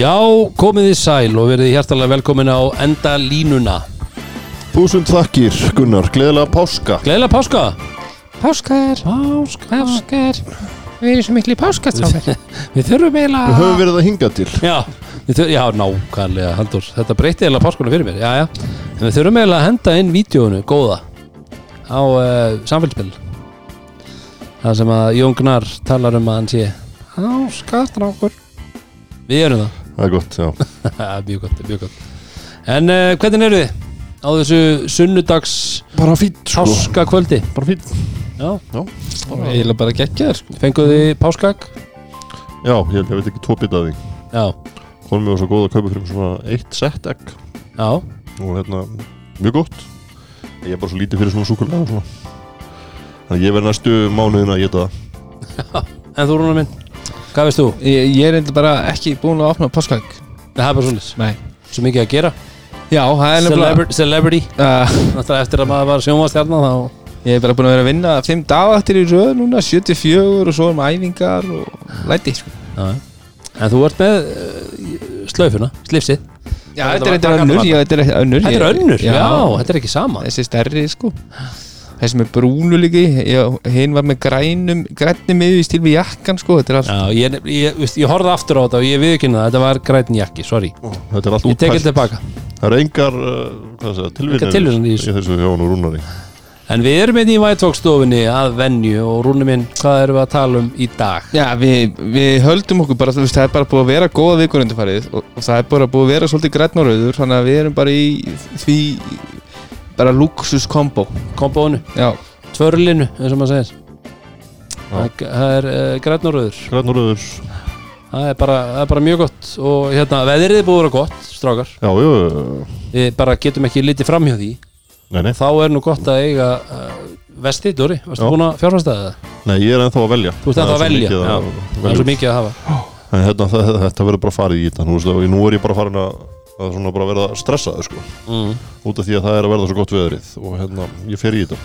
Já, komið þið sæl og verið hjertalega velkomin á enda línuna. Þúsund þakkir, Gunnar, gleðilega páska. Gleðilega páska. Páskar, Páska. Páskar Við erum svo miklu páskastrákar. Við þurfum Við eiginlega höfum verið að hinga til. Já, við þurfum, já, nákvæmlega Haldur, þetta breytti eiginlega páskunum fyrir mér. Já, já, en við þurfum eiginlega að henda inn vídjónu góða á uh, samfélspil Það sem að Jón Gnar talar um að hann sé Páskastrákur. Við erum það Það er gott, já. Mjög gott, mjög gott. En uh, hvernig eru þið á þessu sunnudags Bara fínt, sko. páskakvöldi? Bara fínt. Já, Eiginlega bara geggjaður sko. Fenguð þið páskak? Já, ég, held ég veit ekki tvo bita af því. Já, Hún mér var svo góð að kaupa fyrir svona eitt sett egg. Já, Og hérna, mjög gott. Ég er bara svo lítið fyrir svona súkulega og svona. Þannig að ég verð næstu mánuðin að geta það. En þú Rúnar minn Hvað veist þú? Ég, ég er eitthvað bara ekki búin að opna páskag Það er bara svolítið Nei. Svo mikið að gera? Já, það er nefnilega Celebrity, celebrity. uh, Náttúrulega eftir að maður var sjónvastjarnar þá Ég er bara búin að vera að vinna Fimm dagvaktir í röð núna 74 og svo um æfingar og læti sko. Já. En þú ert með uh, slaufuna, slipsið Já, Þetta er önnur þetta. Er önnur Já, þetta er ekki sama. Þessi stærri sko Þessi með brúnu líki Hinn var með grænum Grænni miður í stíl við jakkan sko Þetta er allt Já, ég, ég, veist, ég horfði aftur á þetta og ég viðkynna það, þetta var græn jakki, sorry Þetta er allt Ég tekið útpælt tilbaka Það eru engar, uh, segja, tilvíðanir tilvísanir í þessu. Í þessu hjá hann og rúnari En við erum einnig í vættókstofunni að venju og Rúni minn, hvað erum við að tala um í dag? Já, við, við höldum okkur bara, þú veist, það er bara búið að vera góða vikur undirfarið og, og það er bara búið að vera svolítið rauður þannig að við erum bara í því bara luxus kombo. Kombónu, tvörlinu, eins og maður segir. Það það er uh, græn og rauður. Græn og rauður. Það er, bara, það er bara mjög gott. Og hérna, veðrið er búið að vera gott, strákar. Já, jú, uh, Við bara getum ekki litið fram hjá því. Nei, nei. Þá er nú gott að eiga uh, vesti, Dóri, varstu búin að fjárfæsta það? Nei, ég er ennþá að velja. Þú ert ennþá að velja, Það velja er svo mikið að hafa. En hérna, þetta verður bara farið í þetta. Nú er ég bara farin að, að svona bara verða stressaður sko. mm. út af því að það er að verða svo gott veðrið og hérna, ég fer í þetta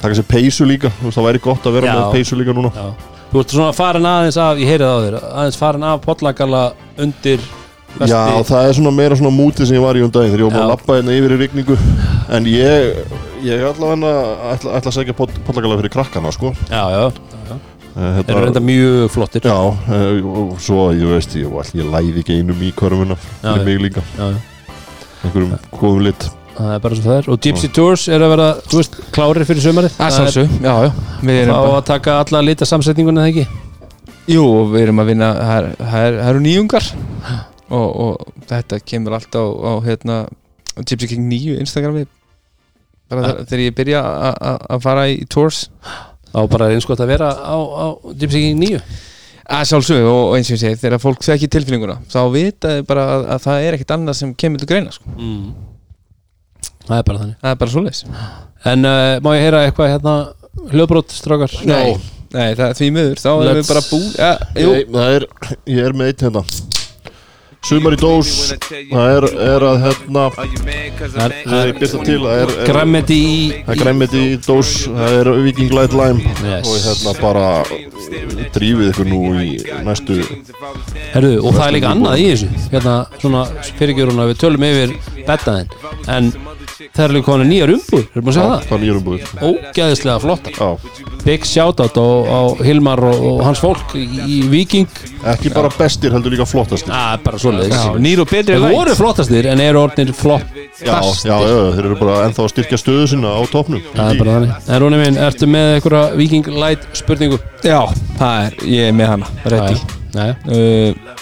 taka sér peysu líka, þú veist, það væri gott að vera Já. með peysu líka núna Já. Þú ert svona farin aðeins af, ég heyrið á þér aðeins farin af pollagala undir vesti Já, það er svona meira svona mútið sem ég var í um daginn þegar ég var Já. að lappa hérna yfir í rigningu en ég, ég er allavega ætla, ætla að segja pollagala fyrir krakkana sko. já, já. Eh, Þeir eru reynda mjög flottir. Já, eh, og svo, ég veist, ég, ég læði ekki einum í körfuna Já, fyrir mig líka, einhverjum góðum lit. Það er bara svo það er. Og Gypsy Tours er að vera, þú veist, klárir fyrir sömarið að sjálfsög, já, já. Við erum bara, að taka alla lita samsetningunni eða ekki? Jú, og við erum að vinna það er- það er- það eru nýjungar. Og, og þetta kemur alltaf á, á hérna, Gypsy King 9 Instagrami bara Ja. þegar- þegar ég byrja að- að að fara í tours Þá bara er eins gott að vera á, á Gypsy King 9 að sjálfsög og og eins og ég segi þegar fólk þekki tilfinninguna þá vita bara að, að það er ekkert annað sem kemur til greina sko. mm. Það er bara þannig. Það er bara svoleiðis. En uh, má ég heyra eitthvað hérna? Hljóðbrót, strákar? Nei, nei það er því miður. Þá erum við bara bú ja, jú, Nei, það er, ég er með eitt hérna Sumar í dós. Það er, er að hérna Það er, byrta til Það er, er, Græmmeti í það er græmiti í dós Það er Viking Light Lime. Yes. Og hérna bara Drífið ykkur nú í næstu Herðu, og það er líka annað í þessu. Hérna, svona fyrirgjörun að við tölum yfir bettaðin En það er líka konar nýjar umbúr Erum að segja það? Hvað nýjum búið Ógæðislega flottar. Já. Big shoutout á, á Hilmar og, og hans fólk í, í Viking Ekki bara bestir heldur líka flottastir Það er bara svoleiðis. Já, nýr og betri Þeir voru flottastir en eru orðnir flott Já, já, já, þeir eru bara ennþá að styrkja stöðu sinna á topnum Það er bara þannig. En Róni minn, ertu með einhverja Viking Light spurningu? já, það er, ég er með hana ready Nei uh,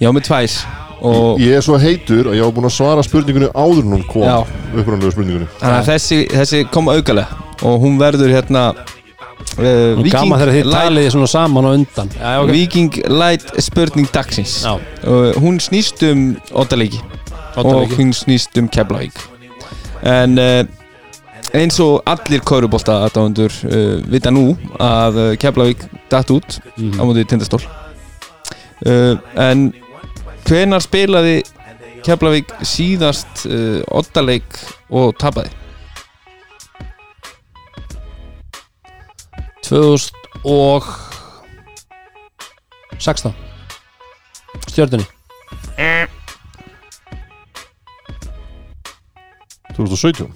já, með tvær. og Ég er svo heitur að ég var búin að svara spurningunni áður en hún kom Já. Upprannlega spurningunni. Þannig að þessi, þessi kom augalega og hún verður hérna uh, Gaman þegar þið Light, talið svona saman og undan. Já, ok. Viking Light spurning dagsins. Uh, hún snýst um Oddaleiki og hún snýst um Keflavík. En uh, eins og allir Kaurubólta aðdáðundur uh, vita nú að Keflavík datt út Mhm. á móti tindastól. Uh, en Hvenar spilaði Keflavík síðast uh, oddaleik og tapaði? 2016 Stjórnunni 2017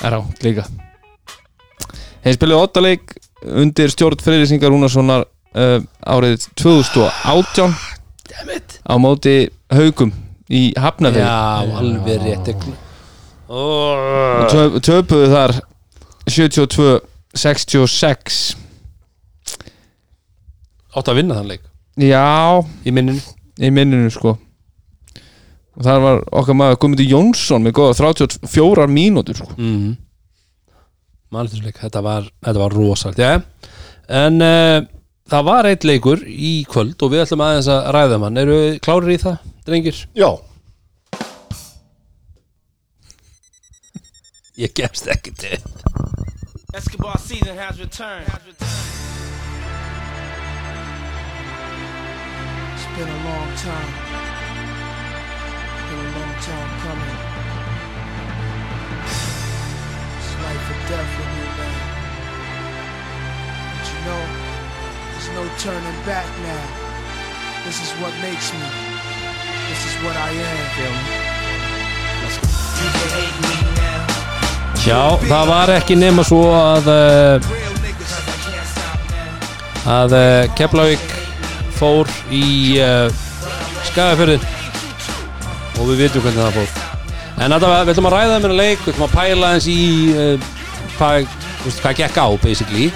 Er á, líka. Þeir spilaði oddaleik undir stjórn Freyrisingar Rúnarssonar uh, árið 2018 á móti haugum í Hafnafjörð Já, alveg rétt. Töp, töpuðu þar 72-66 Átt að vinna þann leik já, í minninu í minninu sko og þar var okkar maður Guðmundur Jónsson með góða 34 mínútur sko. mm. Málitursleik, þetta var, þetta var rosalt ja. En uh, það var eitt leikur í kvöld og við ætlum aðeins að ræða um hann Eru klárir í það, drengir? Já, Ég gefst ekki til Escobar season has returned. It's been a long time. Been a long time coming. It's life or death with me, man. But you know, no turning back now. This is what makes me. This is what I am. Feel me? You can hate me now. Já, það var ekki nema svo að uh, að uh, Keflavík fór í uh, Skagafjörðin og við vitum hvernig það fór en þetta, við ætlum að ræða um hennar leik við ætlum að pæla eins í uh, hvað, hvað gekk á basically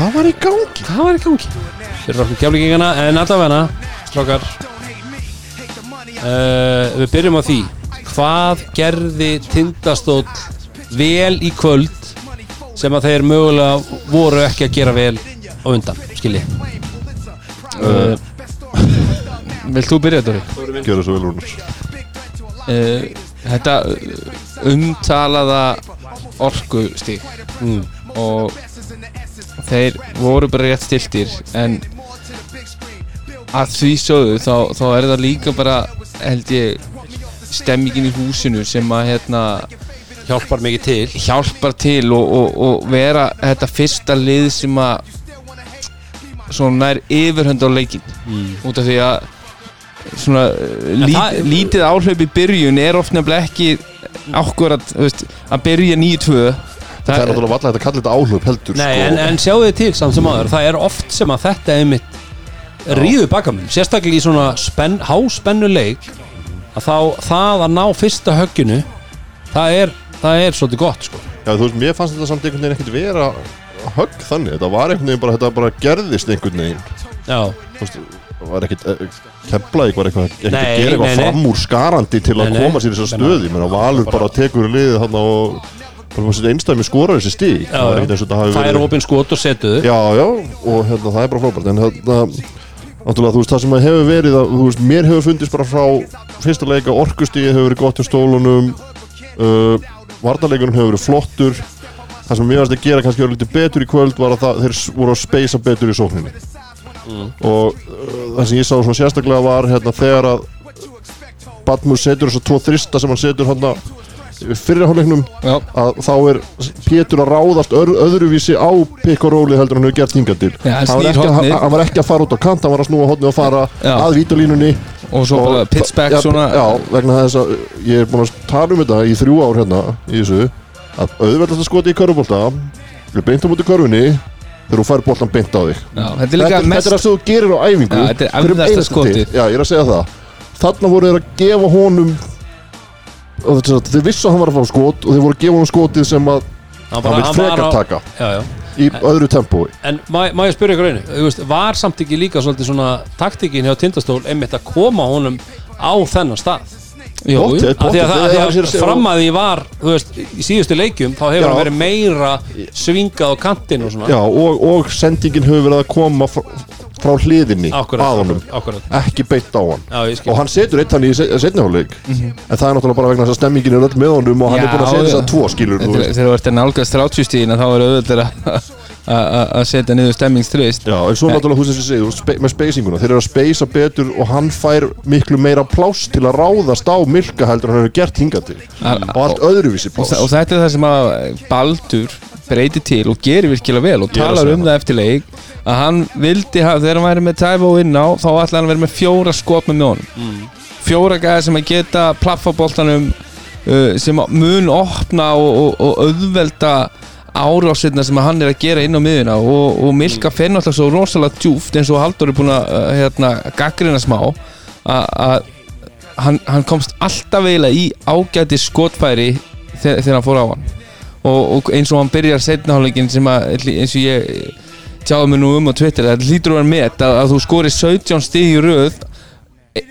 hvað var í gangi? hvað var í gangi fyrir okkur keflingingana en allavega strákar uh, við byrjum á því hvað gerði tindastóll vel í kvöld sem að þeir mögulega voru ekki að gera vel á undan skilji uh, Vilt þú byrja þetta? Gjör svo vel Rúnars Uh, þetta umtalaða orkustík mm. og þeir voru bara rétt stiltir en að því sögðu þá, þá er það líka bara held ég stemmingin í húsinu sem að hérna hjálpar mikið til. hjálpar til og, og, og vera þetta fyrsta lið sem að svona nær yfirhönd á leikin mm. út af því að svona lít, það- lítið áhlaup í byrjun er nefnilega ekki ákvörð að byrja 9-2 Það er náttúrulega valla að kalla þetta áhlaup heldur Nei, sko. en, en sjáu þið til samt sem aður það er oft sem að þetta er mitt ríðu bakamun, sérstaklega í svona spenn, háspennu leik að þá það að ná fyrsta högginu það er, það er svolítið gott sko. Já, þú veist, mér fannst þetta samt einhvern veginn ekkert vera högg þannig, þetta var einhvern veginn bara, þetta bara gerðist einhvern veginn Já, Þú veist, það var ekkert, kemlaði var eitthvað, ekkert Nei, að gera eitthvað nei, nei. fram úr skarandi til að Nei, nei. koma sér í þessa stöði menn að Valur bara tekur liðið hann og einstæmi skorar þessi stík já, það er ekkert eins og þetta hafi það er verið. opinn skot og setuðu Já, já, og hérna, það er bara frábært. En hérna, náttúrulega, þú veist, það sem að hefur verið að, þú veist, mér hefur fundist bara frá fyrsta leika orkustíði hefur verið gott hjá stólunum uh, varnarleikunum hefur verið flottur. Það sem mér varst að gera kannski verið lítið betur í kvöld var að það, þeir voru að speysa betur í sókninni. Og uh, það sem ég sá svona sérstaklega var hérna þegar að Batmus setur þess að tvo þrista sem hann setur hérna fyrirháleiknum að þá er Pétur að ráðast öðruvísi á pikk og róli heldur hann hefur gert hingað til. Já, hann var ekki, að- að fara út á kant hann var að snúa hodni og fara Já. að vítulínunni og svo bara pitchback já, svona. já, vegna þess að ég er búin að tala um þetta í þrjú ár hérna í þessu að auðveldast að skoti í körfubólta við beintum út í körfunni þegar þú fær boltan beint á þig. Já, þetta er þetta, mest þetta er sem þú gerir á æfingu. Já, þetta er skotið. til. já, ég er að segja það. Þarna voru þeir að gefa honum og þeir vissu að hann var að fá skot og þeir voru að gefa honum skotið sem að hann, hann vil frekar taka. Já, já. í öðru tempói. En má, ég spyrja ykkur einu? Var samt ekki líka svolítið svona taktikin hjá Tindastól einmitt að koma honum á þennan stað Jú, þetta- Af því að, það, það segja- fram að því var veist, í síðustu leikjum þá hefur hann verið meira svingað á kantinn og já, og, og sendingin hefur verið að koma frá, hliðinni að honum. ekki beint á hann. Já, og hann setur eitt hann í setniháleik en það er náttúrulega bara vegna þess að stemmingin er öll með honum og hann Já, er búin að setja þess að tvo skilur Þegar þú ert að nálgast 30 stíðina þá er auðvitað að setja niður stemmingstrist Já, en svo náttúrulega þú sem segir, þú veist, spe, með spacinguna þeir eru að spacea betur og hann fær miklu meira pláss til að ráðast á Milka heldur hann hefur gert hingað til. Og allt öðruvísi og, pláss. þa- og þetta er það sem að Baldur breytir til og gerir virkilega vel og að talar um það. eftir leik að hann vildi hafa, þegar hann væri með Tævo inn á þá ætlaði hann að vera með fjóra skot með mjónum Mm. fjóra gæði sem að geta plaffa boltanum uh, sem mun opna og, og, og auðvelda árásirna sem hann er að gera inn á miðuna og, og Milka fer náttúrulega svo rosalega djúft eins og Haldur er búin að uh, hérna, gaggrina smá að hann, hann komst alltaf eiginlega í ágæti skotfæri þegar, þegar hann fór á hann. Og, og eins og hann byrjar setnaháleikin sem að eins og ég tjáði mig nú um á Twitter það hlýtur að vera met að, að þú skorir 17 stig í röð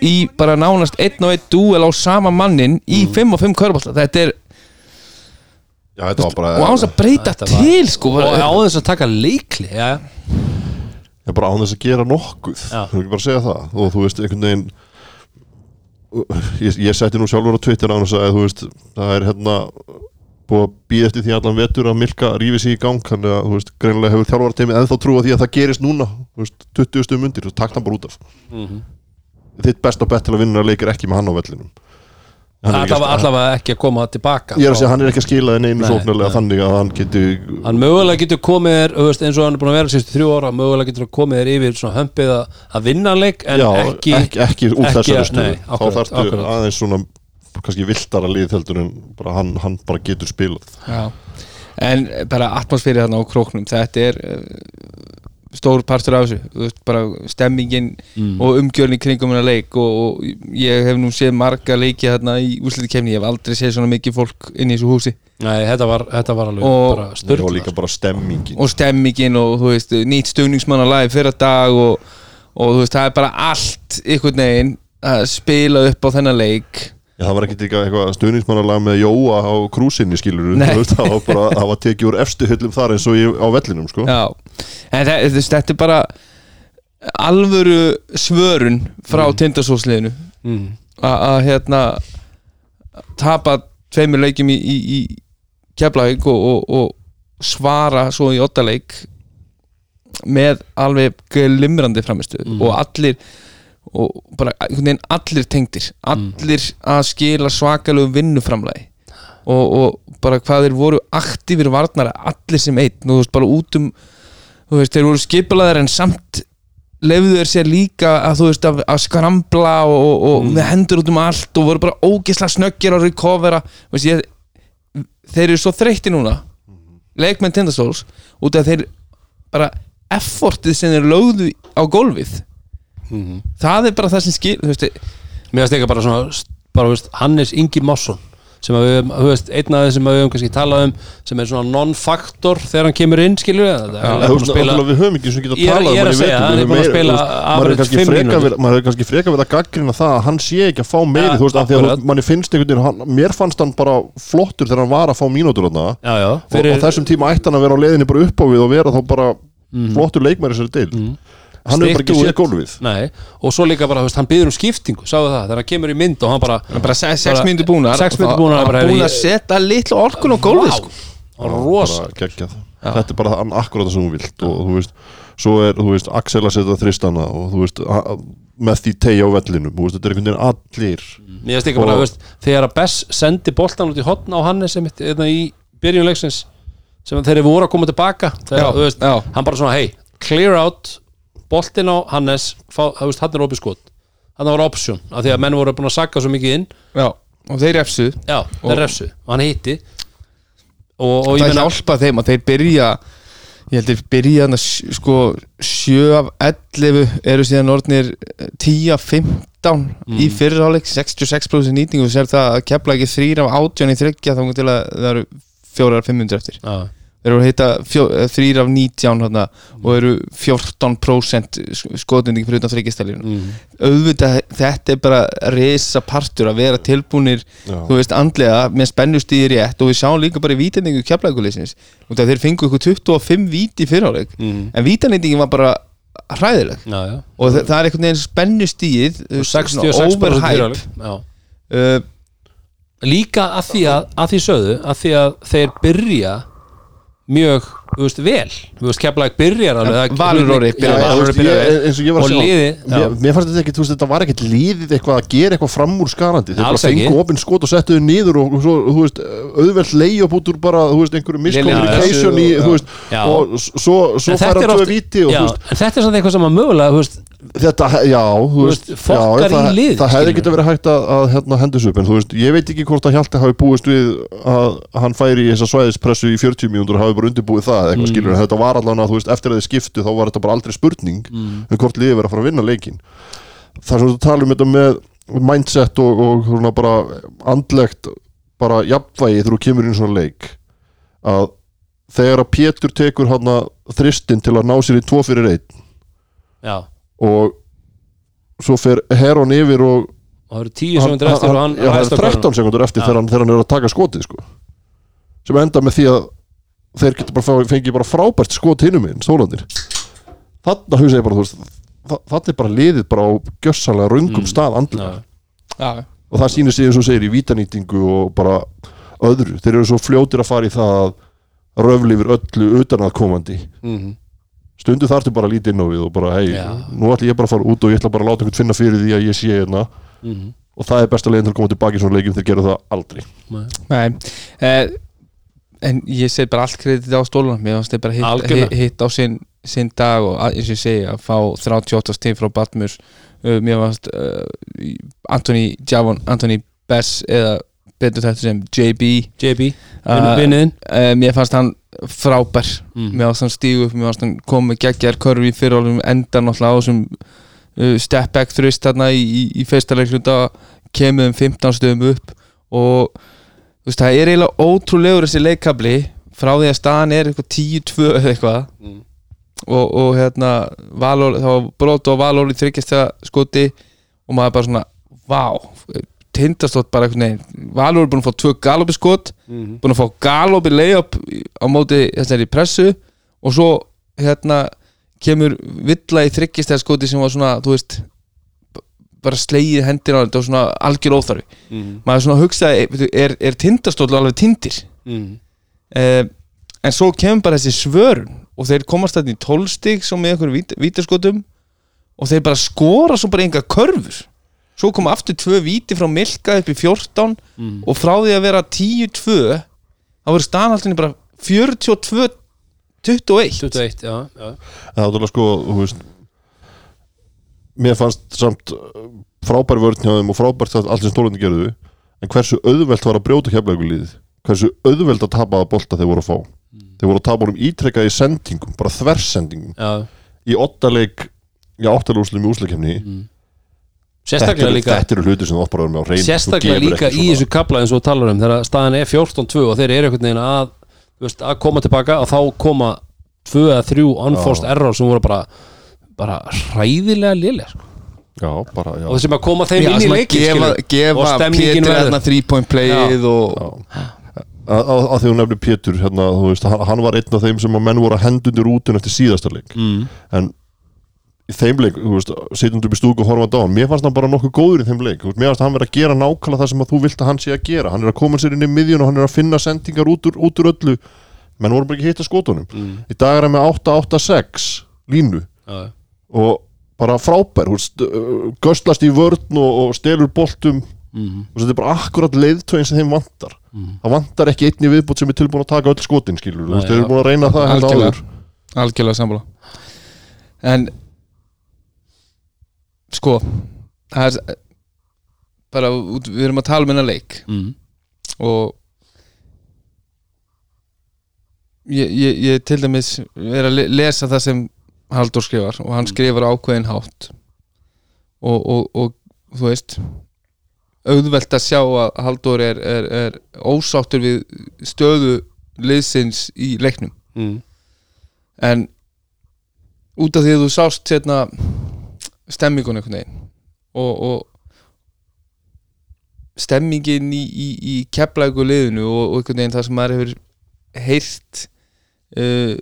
í bara nánast einn og einn dúel á sama mannin í 5 og 5 körbálta þetta er, Já, þetta var bara og án þess að breyta Þetta var- til sko og á þess að taka leikli já, Ég bara án þess að gera nokkuð. Já. Þú ekki bara að segja það. Og þú veist, einhvern veginn Ég, ég setti nú sjálfur á Twitter án þess að þú veist, það er hérna búið að býða eftir því allan vetur að Milka rífi sig í gang þannig að þú veist, greinilega hefur þjálfarateimið ennþá trúa því að það gerist núna þú veist, 20 stum undir, þú takt hann bara út af. Þitt besta bett til að vinna leikir ekki með hann á vellinum Hann er ekki að- allavega, allavega ekki að koma tilbaka Ég er að segja, hann er ekki að skila þenni einu Nei, sóknarlega þannig að hann geti hann mögulega getur komið þér eins og hann er búin að vera síðustu þrjú ára mögulega getur komið þér yfir svona hömpið að, að vinna leik en Já, ekki, ekki, ekki úr ekki- þessari stöðu þá akkurat. aðeins svona kannski viltara lið heldur en bara hann, hann bara getur spilað Já. en bara atmosfæri þarna á króknum þetta er uh, stór partur af þessu Þú veist, bara stemmingin og umgjörn í kringum hennar leik og, og ég hef nú séð marga leiki þarna í úrslitikefni, ég hef aldrei séð svona mikið fólk inn í þessu húsi. Nei, þetta var, þetta var alveg Og- bara það styrla var líka bara stemmingin. Og stemmingin og þú veist, nýtt stöðningsmann að live fyrir dag og, og þú veist, það er bara allt einhvern veginn að spila upp á þennan leik Já, það var ekkert eitthvað stuðningsmannalag með Jóa á krúsinni skilur það var bara, það var tekið úr efstu hyllum þar eins og í, á vellinum sko. Þetta er bara alvöru svörun frá mm. tindasósliðinu mm. að hérna tapa tveimur leikjum í, í, í keflavík og, og, og svara svo í ottaleik með alveg glimrandi framistuð og allir og bara einhvern veginn allir tengdir allir að skila svakalegu vinnuframlægi og, og bara hvað þeir voru aktífir varnara allir sem einn og þú veist bara út um þú veist þeir voru skipulaðir en samt lefðu þeir sér líka að þú veist að, að skrambla og, og, og með hendur út um allt og voru bara ógisla snöggir að recovera. Veist, ég, þeir eru svo þreytti núna leikmenn tindastóls út af þeir bara effortið sem þeir lögðu á gólfið það er bara það sem skil þú veist, mér finnst ekki bara svona bara, veist, Hannes Ingi Másson sem að við, veist, einn af þeir sem að við höfum kannski talað um sem er svona non-faktor þegar hann kemur inn, skilur við það Það búin að spila Við höfum ekki sem geta talað ég er um að segja, hann er búinn að spila maður hefur kannski freka við að gaggrina það að hann sé ekki að fá meiri þú veist, af því að manni finnst einhvern veginn hann- mér fannst hann bara flottur þegar hann var að fá mínútur þarna. Já, já, og á þessum tíma ætti hann að vera á leiðinni bara upp á við og vera þá bara flottur leikmæri sér til hann hefur bara ekki séð gólfið. Nei, og svo líka bara, veist, hann byður um skiptingu Sáðu það, þegar hann kemur í mynd og hann bara hann bara se- sex Bara- mínútur búnar sex mínútur búnar, og bara, hann búin að setja litlu orkun á gólfið sko. Hann rosa bara geggjað. Þetta er bara hann akkurat það sem þú vilt og þú veist, svo er, þú veist, Axel að setja þristana og þú veist, a- með því tegja á vellinum, þú veist, þetta er einhvern veginn allir Mér finnst ekki bara, Og- veist, þegar að Bess sendi boltan út í hotn á Hannes sem þetta í byrjunleiksins sem þeir voru að koma tilbaka þegar, Já, þú veist, já. hann bara svona, hey, clear out boltin á Hannes fá, þú veist, hann er opið skot. Hann var option, af því að menn voru búin að sakka svo mikið inn. Já, og þeir refsuð já, þeir refsu, og hann hitti. Og, og það hjálpa þeim að þeir byrja ég held þeir byrja þarna sj- sko 7 af 11 eru síðan orðnir 10 af 15 í fyrirháleik 66% nýtingu. Og sér það að kepla ekki 3 af 18 í þryggja þá til að það eru 4 af 500 eftir. Já, þeir eru að heita 3 af 19 hana, og eru 14% skotending fyrir utan þryggjastælinu mm. auðvitað þetta er bara risa partur að vera tilbúnir Já. þú veist andlega með spennustíði rétt og við sjáum líka bara í vítendingu keflaguleysins og þeir fengu ykkur 25 víti fyrirháleik Mm. en vítendingin var bara hræðileg. Já, já. Og það, það er einhvern veginn 66% overhype. uh, líka að því að, að því sögðu að því að þeir byrja mjög, þú veist, vel. Þú veist, keflaðið byrjar alveg það- Valur Orri Já, byrjar eins og ég var að segja mér, mér fannst þetta ekki, þú veist, þetta var ekkert liðið eitthvað að gera eitthvað fram úr skarandi. Þeir bara fengu opinn skot og settuðu niður og svo, þú veist, auðvelt leið út úr bara, þú veist, einhverju miscommunication í, þú veist, Já. og svo, færa þú veist, en þetta er samt eitthvað sem að mögulega þú veist, Þetta, já, þú veist, veist, já, það, lið, það hefði getið verið hægt að, að hérna, hendis upp en þú veist, ég veit ekki hvort að Hjalti hafi búist við að hann færi í þessa svæðispressu í 40 mínútur og hafi bara undirbúið það eitthvað Mm. skilur, þetta var allan að þú veist, eftir að þið skiptu þá var þetta bara aldrei spurning mm. um hvort liðið verið að fara að vinna leikin það er svona að tala um þetta með mindset og, og svona bara andlegt bara jafnvægi þegar þú kemur inn svona leik að þegar að Pétur tekur þristin til að ná sér í tvo fyrir einn og svo fer Heron yfir og og það eru tíu sekundur eftir og hann já, það ræðst á er 13 körfuna. sekundur eftir þegar hann, þegar hann er að taka skotið sko. sem enda með því að þeir geta bara fengið bara frábært skot hinum minn, stólandir þarna hugsa ég bara, þú veist þa- þarna er bara liðið bara á gjössalega röngum Mm. stað andlega. Já, og það sýnir sig eins og segir í vítanýtingu og bara öðru, þeir eru svo fljótir að fara í það að röfli yfir öllu utanaðkomandi Mhm. Stundu þarftu bara að líti inn á við og bara hei, nú ætla ég bara að fara út og ég ætla bara að láta einhvern finna fyrir því að ég sé hérna. Mhm. og það er besta leiðin til að koma tilbaka í svona leikjum þeir gera það aldrei. Nei. Nei, eh, en ég set bara allt kredit á stólunum. Fannst þeir bara hitt, hitt, hitt á sinn, sinn dag og eins og ég segi að fá 38 stig frá Batmur uh, mér fannst uh, Anthony Javon, Anthony Bess eða betur þetta sem JB JB, uh, vinniðinn uh, mér fannst hann frábær Mm. fannst hann stígu upp, mér fannst hann komið geggjar körfi í fyrirálum enda náttúrulega á þessum uh, step back þrist þarna í, í, í fyrsta leikluta kemur um 15 stöðum upp og veist, það er eiginlega ótrúlegur þessi leikkabli frá því að staðan er eitthvað 10-2 eða eitthvað Mm. og, og hérna Valor, það brot og Valor í þryggjast skoti og maður bara svona vá, tindastótt bara einhvern veginn Valur er búin að fá tvö galopi skot Mhm. búin að fá galopi layup á móti þessari pressu og svo hérna kemur villa í þryggjast skoti sem var svona, þú veist bara slegið hendina á þetta og svona algjör óþarfi Mhm. maður svona hugsaði, er, er tindastóll alveg tindir Mhm. eh, en svo kemur bara þessi svörun og þeir komast þetta í 12 stig svo með einhverjum vít, vítaskotum og þeir bara skora svo bara enga körfur svo koma aftur tvö víti frá Milka upp í 14 Mhm. og frá því að vera 10-2 þá verður staðanaldinni bara 42 21 21, já, já. Það er alveg sko, þú veist mér fannst samt uh, frábær vörn hjá þeim og frábært allt sem stólandi gerðu en hversu auðvelt var að brjóta keflaugulíðið hversu auðvelt að tapa að bolta þeir voru að fá? Þeir voru að tapa honum ítrekkað í sendingum bara þversendingum. Já, í ottaleik í áttalúslum í úslakefni sérstaklega líka þetta eru hluti sem þú bara að vera með á reynd sérstaklega líka í þessu kapla eins og þú talar um þegar staðan er 14-2 og þeir eru einhvern veginn að, þú veist, að koma tilbaka og þá koma 2 eða 3 unforced error sem voru bara bara hræðilega lélega sko. já, bara, já, og þessum að koma þeim Já, inn í leikin gefa, gefa Pétur hérna 3 point playið og. Að, að, að því hún nefnir Pétur hérna, þú veist, hann, hann var einn af þeim sem að menn voru að hendundir útin eftir síðasta leik mm. en í þeim leik, þú veist, sitjum upp í stúku og horfandi á hann, mér fannst hann bara nokkuð góður í þeim leik. Þú veist, mér fannst hann vera að gera nákvæmlega það sem að þú vilt að hann sé að gera. Hann er að koma sér inn í miðjun og hann er að finna sendingar út úr, út úr öllu. Menn voru bara ekki að hitta skotunum. Mm. í dag er hann með 8-8-6 línu. Já, og bara frábær, þú veist, göstlast í vörn og, og stelur boltum. Mm. og þetta er bara akkurat leiðtögin sem þeim vantar. Mm. það vantar ekki einni viðbútt sem er tilbúin að taka öll skotin skilur, þú Nei, veist, þeir eru búin að reyna það hérna Algjörlega. algjörlega sammála. En sko er bara, við erum að tala um hennar leik Mm. og ég, ég, ég til dæmis er að le- lesa það sem Halldór skrifar og hann skrifar á ákveðin hátt og, og, og þú veist auðvelt að sjá að Halldór er, er, er ósáttur við stöðu liðsins í leiknum Mm. en út af því að þú sást hérna stemmingun einhvern veginn. Og, og stemmingin í, í, í keflæku liðinu og, og einhvern veginn það sem maður hefur heyrt uh,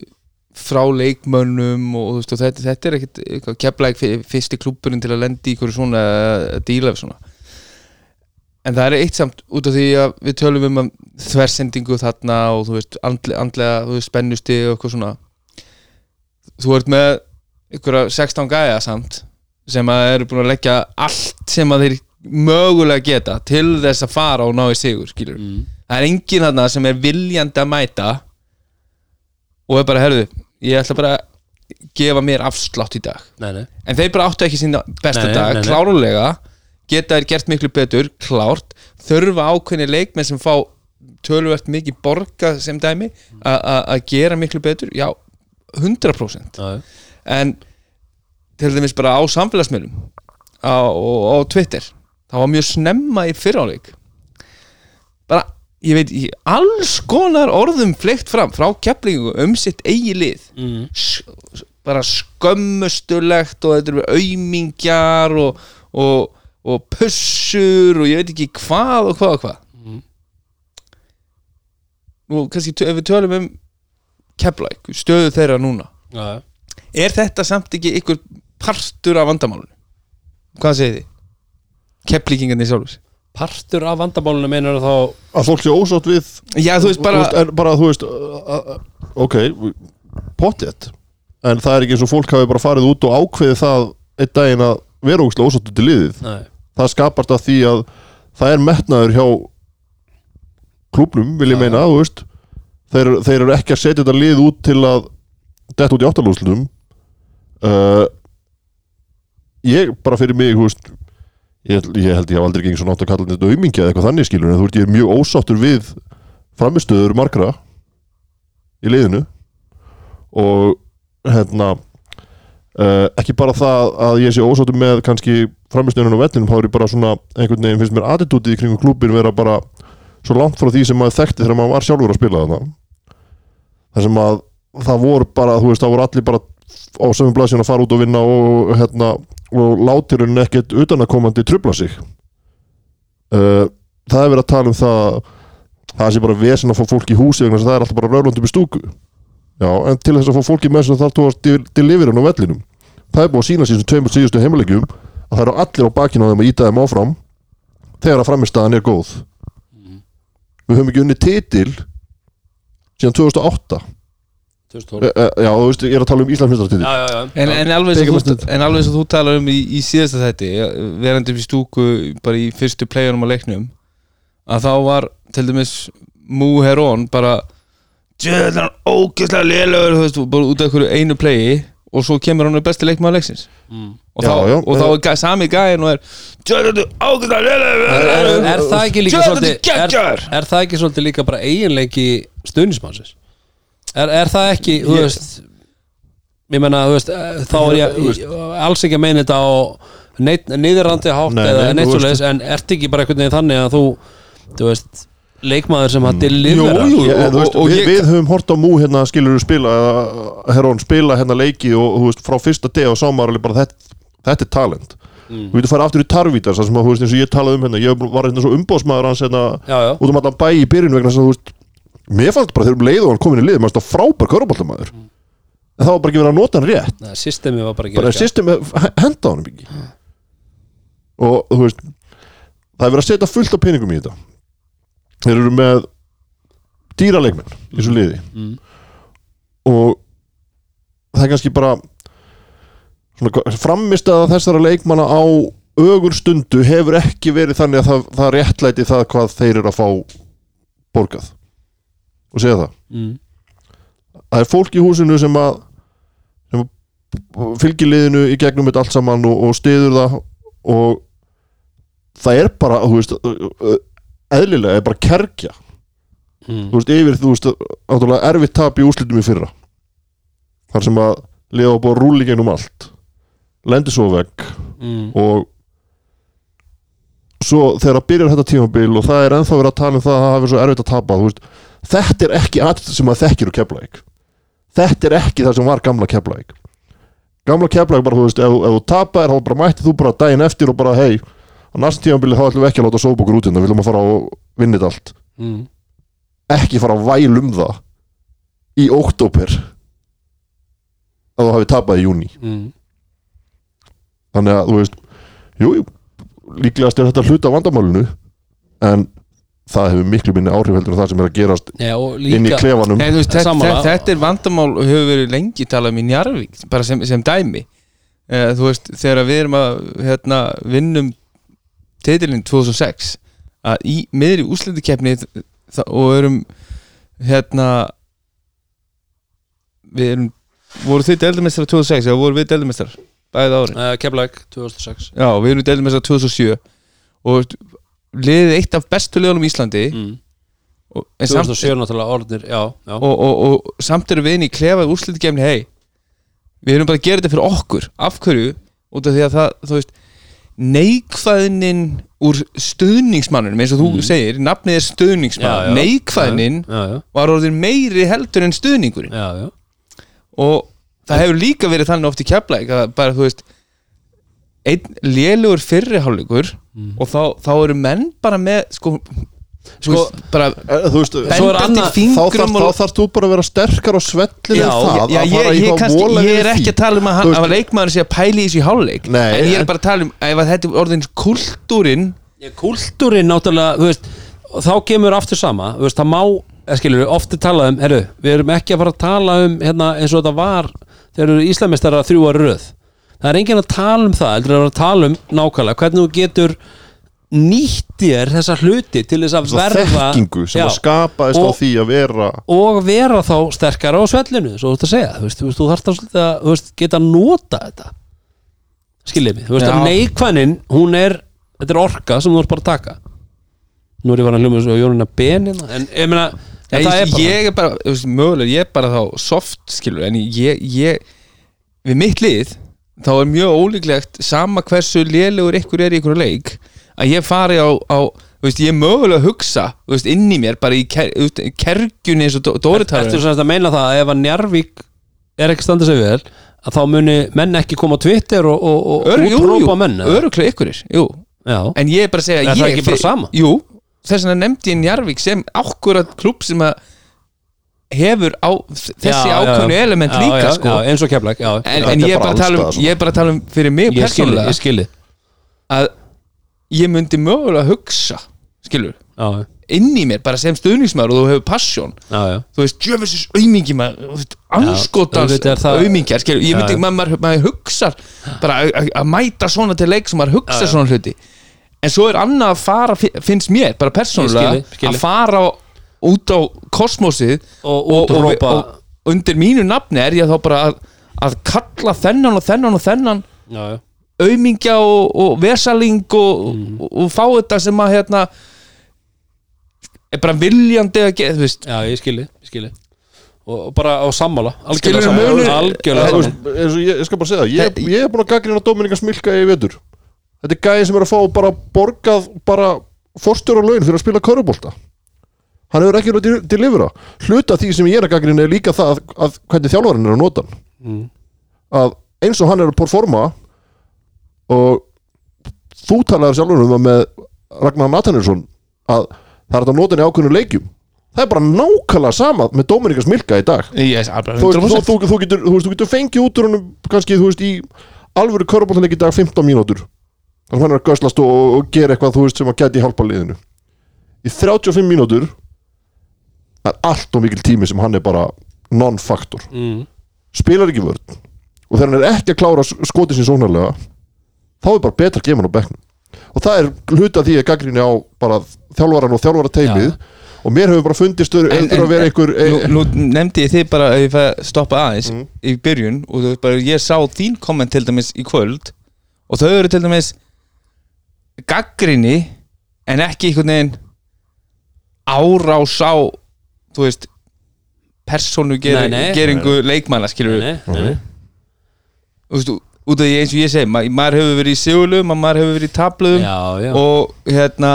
frá leikmönnum og, þú veist, og þetta, þetta er ekkert keflæk fyrsti klúburinn til að lendi í hverju svona að díla við svona. En það er eitt samt út af því að við tölum um að þversendingu þarna og þú veist andle, andlega þú veist, spennusti og eitthvað svona. Þú ert með einhverja 16 gæja samt sem að eru búin að leggja allt sem að þeir mögulega geta til þess að fara og ná í sigur Mm. það er enginn þarna sem er viljandi að mæta og er bara, herðu, ég ætla bara gefa mér afslátt í dag. Nei, nei, en þeir bara áttu ekki sína besta Nei, dag. klárulega geta þær gert miklu betur klárt, þurfa ákveðni leikmenn sem fá töluvert mikið borga sem dæmi að gera miklu betur, já 100% já, já. en til dæmis bara á samfélagsmiðlum á, og á Twitter það var mjög snemma í fyrráleik bara, ég veit í alls konar orðum fleikt fram frá keplingu um sitt eigi lið Mm. Bara skömmustulegt og þetta eru aumingjar og, og, og pussur og ég veit ekki hvað og hvað og hvað Mhm. nú kannski ef við tölum um keplæk, stöðu þeirra núna já. er þetta samt ekki ykkur partur af vandamálunum hvað segir þið? Keplíkingarnir sjálfur partur af vandamálunum meinar þá að fólk sé ósátt við Já, þú veist bara en bara, þú veist uh, uh, ok, pottet en það er ekki eins og fólk hafi bara farið út og ákveðið það einn daginn að vera ógustlega ósátt út í liðið. Nei, það skapast að því að það er metnaður hjá klúbnum, vil ég meina, þú veist. Þeir, þeir eru ekki að setja þetta lið út til að detta út í áttalúslunum uh, ég bara fyrir mig, veist ég, ég held ég haf aldrei gengið svo nátt að kalla þetta aumingi eða eitthvað þannig skilur, en þú veist, ég er mjög ósáttur við framistöður margra í liðinu. Og hérna Uh, ekki bara það að ég sé ósáttur með kannski framistöðunum á vellinum þá er ég bara svona einhvern veginn finnst mér attitútið í kringum klúbin vera bara svo langt frá því sem maður þekkti þegar maður var sjálfur að spila þarna. Þar sem að það voru bara, þú veist, það voru allir bara á sömum blaðsinn að fara út og vinna og hérna, og látirinn ekkert utanakomandi trubla sig. Uh, það er verið að tala um það það sé bara vesen að fá fólk í húsi vegna það er alltaf bara röflundum í stúku. Já, en til þess að fá fólk í með þess að það þú varst deliverin á vellinum. Það er búið að sína síðan tveimur síðustu heimilegjum að það eru allir á bakinu á þeim að íta þeim áfram þegar að framistæðan er góð. Við höfum ekki unni titil síðan 2008 e, 2012 e, já, þú veist, ég er að tala um Íslandsmyndartitil já, já, já, En, en, alveg eins og Bikarmeistaratitil. þú, en alveg eins og þú talar um í, í síðasta þætti verandi upp í stúku bara í fyrstu playunum á leiknum að þá var til dæmis Mú Herón bara djöðlan ógeðslega veist, bara út af einhverju einu playi og svo kemur hann besti leikmaður leiksins. Mm. og, Já, þá, já, og þá er sami gæðin og er djöðlan ógeðslega lélegur. Er, það ekki líka svolítið er, það ekki svolítið líka bara eiginleiki stuðnismannsins er, er það ekki, þú Ég- veist ég menna, þú veist eh, þá er ég, ég alls ekki að meina þetta á neitt, niðurrandi hátt Nei, eða nei, neitt svo leiðis en ert ekki bara einhvern veginn þannig að þú þú veist, leikmaður sem að. Ég, en, þú og- veist, og við, ég- við höfum hort á Mú hérna skilur við spila eða Herón spila hérna leiki og þú veist, frá fyrsta deg og maður alveg bara þetta, þetta er talent Mm. við veitum fara aftur í Tarvítar þar sem að, veist, eins og ég talaði um hérna ég var hérna svo umbóðsmaður hans hérna já, já, út um allan bæ í byrjun vegna þess að þú veist mér fannst bara þegar um leið og hann komin í lið maður stóð frábær köruboltamæður en það var bara ekki verið að nota hann rétt. Nei, systemi var bara ekki bara virka. system henda honum ekki. Og þú veist það er verið að setja fullt af peningum í þetta. Þeir eru með dýra leikmenn í þessu liði. Mm. og það er kannski bara svona framist að þessara leikmanna á ögur stundu hefur ekki verið þannig að það, það réttlæti það hvað þeir eru að fá borgað og segja það mm. það er fólk í húsinu sem að, sem að fylgir liðinu í gegnum þetta allt saman og, og stiður það og það er bara þú veist, eðlilega er bara kerkja Mm. þú veist, yfir, þú veist, áttúrulega erfitt tap í úrslitum í fyrra þar sem að liða á búið rúli gegnum allt lendi svo vekk Mm. og svo þegar að byrjar þetta tímabil og það er ennþá verið að tala um það að það hafi svo erfitt að tapa þú veist, þetta er ekki aðeins sem að þekkir úr keflæk þetta er ekki það sem var gamla keflæk gamla keflæk bara, þú veist, ef, ef þú tapar þá bara mætti þú bara daginn eftir og bara hei á næsta tímabili þá ætlum við ekki að láta sóbókur út hérna, við viljum að fara vinna þetta allt Mm. ekki fara að væl um það í óktóper að þú hafi tapað í júni Mm. þannig að þú veist jú, jú, líklegast er þetta hluta af vandamálinu en það hefur miklu minni áhrif heldur en það sem er að gerast Já, og inn í líka klefanum. Nei, þú veist, þetta, Sammála. þetta, þetta er vandamál og hefur verið lengi talað um í Njarvík bara sem, sem dæmi. Eh, þú veist, þegar við erum að hérna, vinnum titilinn 2006 að í miðri úslendukeppni og erum hérna við erum voru þið deildamestrar 2006 eða voru við deildamestrar bæðið ári uh, Keflæk 2006 Já, við erum deildamestrar 2007 og liðið eitt af bestu liðunum í Íslandi. Mm. og, samt, 2007 náttúrulega orðnir Já, já. Og, og, og samt erum við inn í klefað úrslitu gemni hei, við erum bara að gera þetta fyrir okkur. Af hverju, út af því að það veist, neikvæðnin úr stuðningsmannunum eins og þú segir, nafnið er já. neikvæðnin Já, var orðin meiri heldur en já. og það hefur líka verið þannig oft í keflæk að bara þú veist einn lélugur fyrriháleikur og þá, þá eru menn bara með sko, sko bara Eh, Þú veist, er annað- þá fingrum þarf, og þú bara að vera sterkar á svellinu Já, það já, ég, ég, vola ég er ekki að tala um að, hann, að leikmaður sé að pæli í þessu í hálfleik. En ég er en- bara að tala um að þetta er orðin kultúrin Já, Kúltúrin náttúrulega, þú veist og þá kemur aftur sama, þú veist, það má eða skilur við, ofti talað um, herru við erum ekki að fara að tala um, hérna, eins og þetta var þegar eru íslamistara þrjú að röð það er enginn að tala um það heldur að tala um nákvæmlega, hvernig þú getur nýtt þér þessa hluti til þess að verða þekkingu sem Já. að skapaðist á Og- því að vera og vera þá sterkara á svellinu svo þú ert að segja, þú veist, þú, þarft að, að þú veist, geta að nota þetta skiljið mig, þú veist Já. að neikvænin hún er, þetta er orka sem þú ert bara að taka nú er ég var að hljóma svo Jónina Benina en ég meina, en ég, það er bara ég er bara, þú veist, mögulega ég er bara þá soft skilur en ég, ég við mitt lið þá er mjög ólíklegt sama hversu lélegur ykkur er í ykkur leik að ég fari á, á veist, ég er mögulega að hugsa veist, inn í mér, bara í ker, kergjunni eins og Ertu Dóritar sem sagt að meina það að ef að Njarvík er ekki standað sig vel að þá muni menn ekki koma á Twitter og, og, og útrópa menn öruglega ykkur er, jú. Já, en ég er bara að segja Er ég, sama? Jú, þess vegna nefndi ég Njarvík sem ákvörðat klúb sem að hefur á þessi já. element Já, líka já, sko. já, eins og já, en, en ég er bara bara að um ég er bara að tala um fyrir mig ég skilji, ég skilji að ég myndi mögulega hugsa skilur, já, inn í mér bara sem stuðningsmaður og þú hefur passion. Já, já. Þú veist, djöfisins aumingi maður anskotans er aumingjar skilur, ég Já, myndi, maður, maður, maður hugsar bara að- að að mæta svona til leik sem maður hugsa svona hluti. En svo er annað að fara finnst mér, bara persónulega að fara á- út á kosmosið Og útrópa- og undir mínu nafni er ég þá bara að, að kalla þennan og þennan og þennan aumingja og, og vesaling og, Mhm. og, og fá þetta sem að hérna er bara viljandi að geta, þú veist. Já, ég skilji, ég skilji. Og, og bara á sammála Algjörlega sammála, og ég, ég skal bara segja það, ég, ég er búin að gaggrina Dominika Smilka í vetur. Þetta er gæði sem er að fá bara borgað bara forstjóra laun fyrir að spila körubólta hann hefur ekki verið að delivera hluta því sem ég er að gaggrina er líka það að, að hvernig þjálfarinn er að nota hann. Mm. að eins og hann er að performa og þú talaður sjálfur um það með Ragnar Nathanielsson að það er að nota hann í ákveðinu leikjum. Það er bara nákvæmlega sama með Dominika Smilka í dag. Yes, þú, þú, 100% þú, þú, getur, þú, veist, þú getur fengið út úr honum kannski þú veist í alvöru körbóltanleik í dag 15 mínútur. Þannig að hann er að göslast og, og gera eitthvað þú veist sem að gæti hjálpa liðinu. Í 35 mínútur það er allt og mikil tími sem hann er bara non-faktor mm. spilar ekki vörn. Og þegar hann er ekki að klára skotið sín sónarlega þá er bara betra að gefa hann á bekknum. Og það er hluta því að gaggrinni á bara þjálfaran og þjálfara teimið og mér hefur bara fundist eftir að vera einhver e, nú, nú nefndi ég þið bara að ég fæ að stoppa aðeins Mm. í byrjun og bara ég sá þín komment til dæmis í kvöld og þau eru til dæmis gaggrinni en ekki einhvern veginn árás á þú veist persónu Nei, nei. geringu leikmanna skilur Nei, nei, nei. þú veist, út af því eins og ég segi ma maður hefur verið í sigurlum maður hefur verið í tabluðum og hérna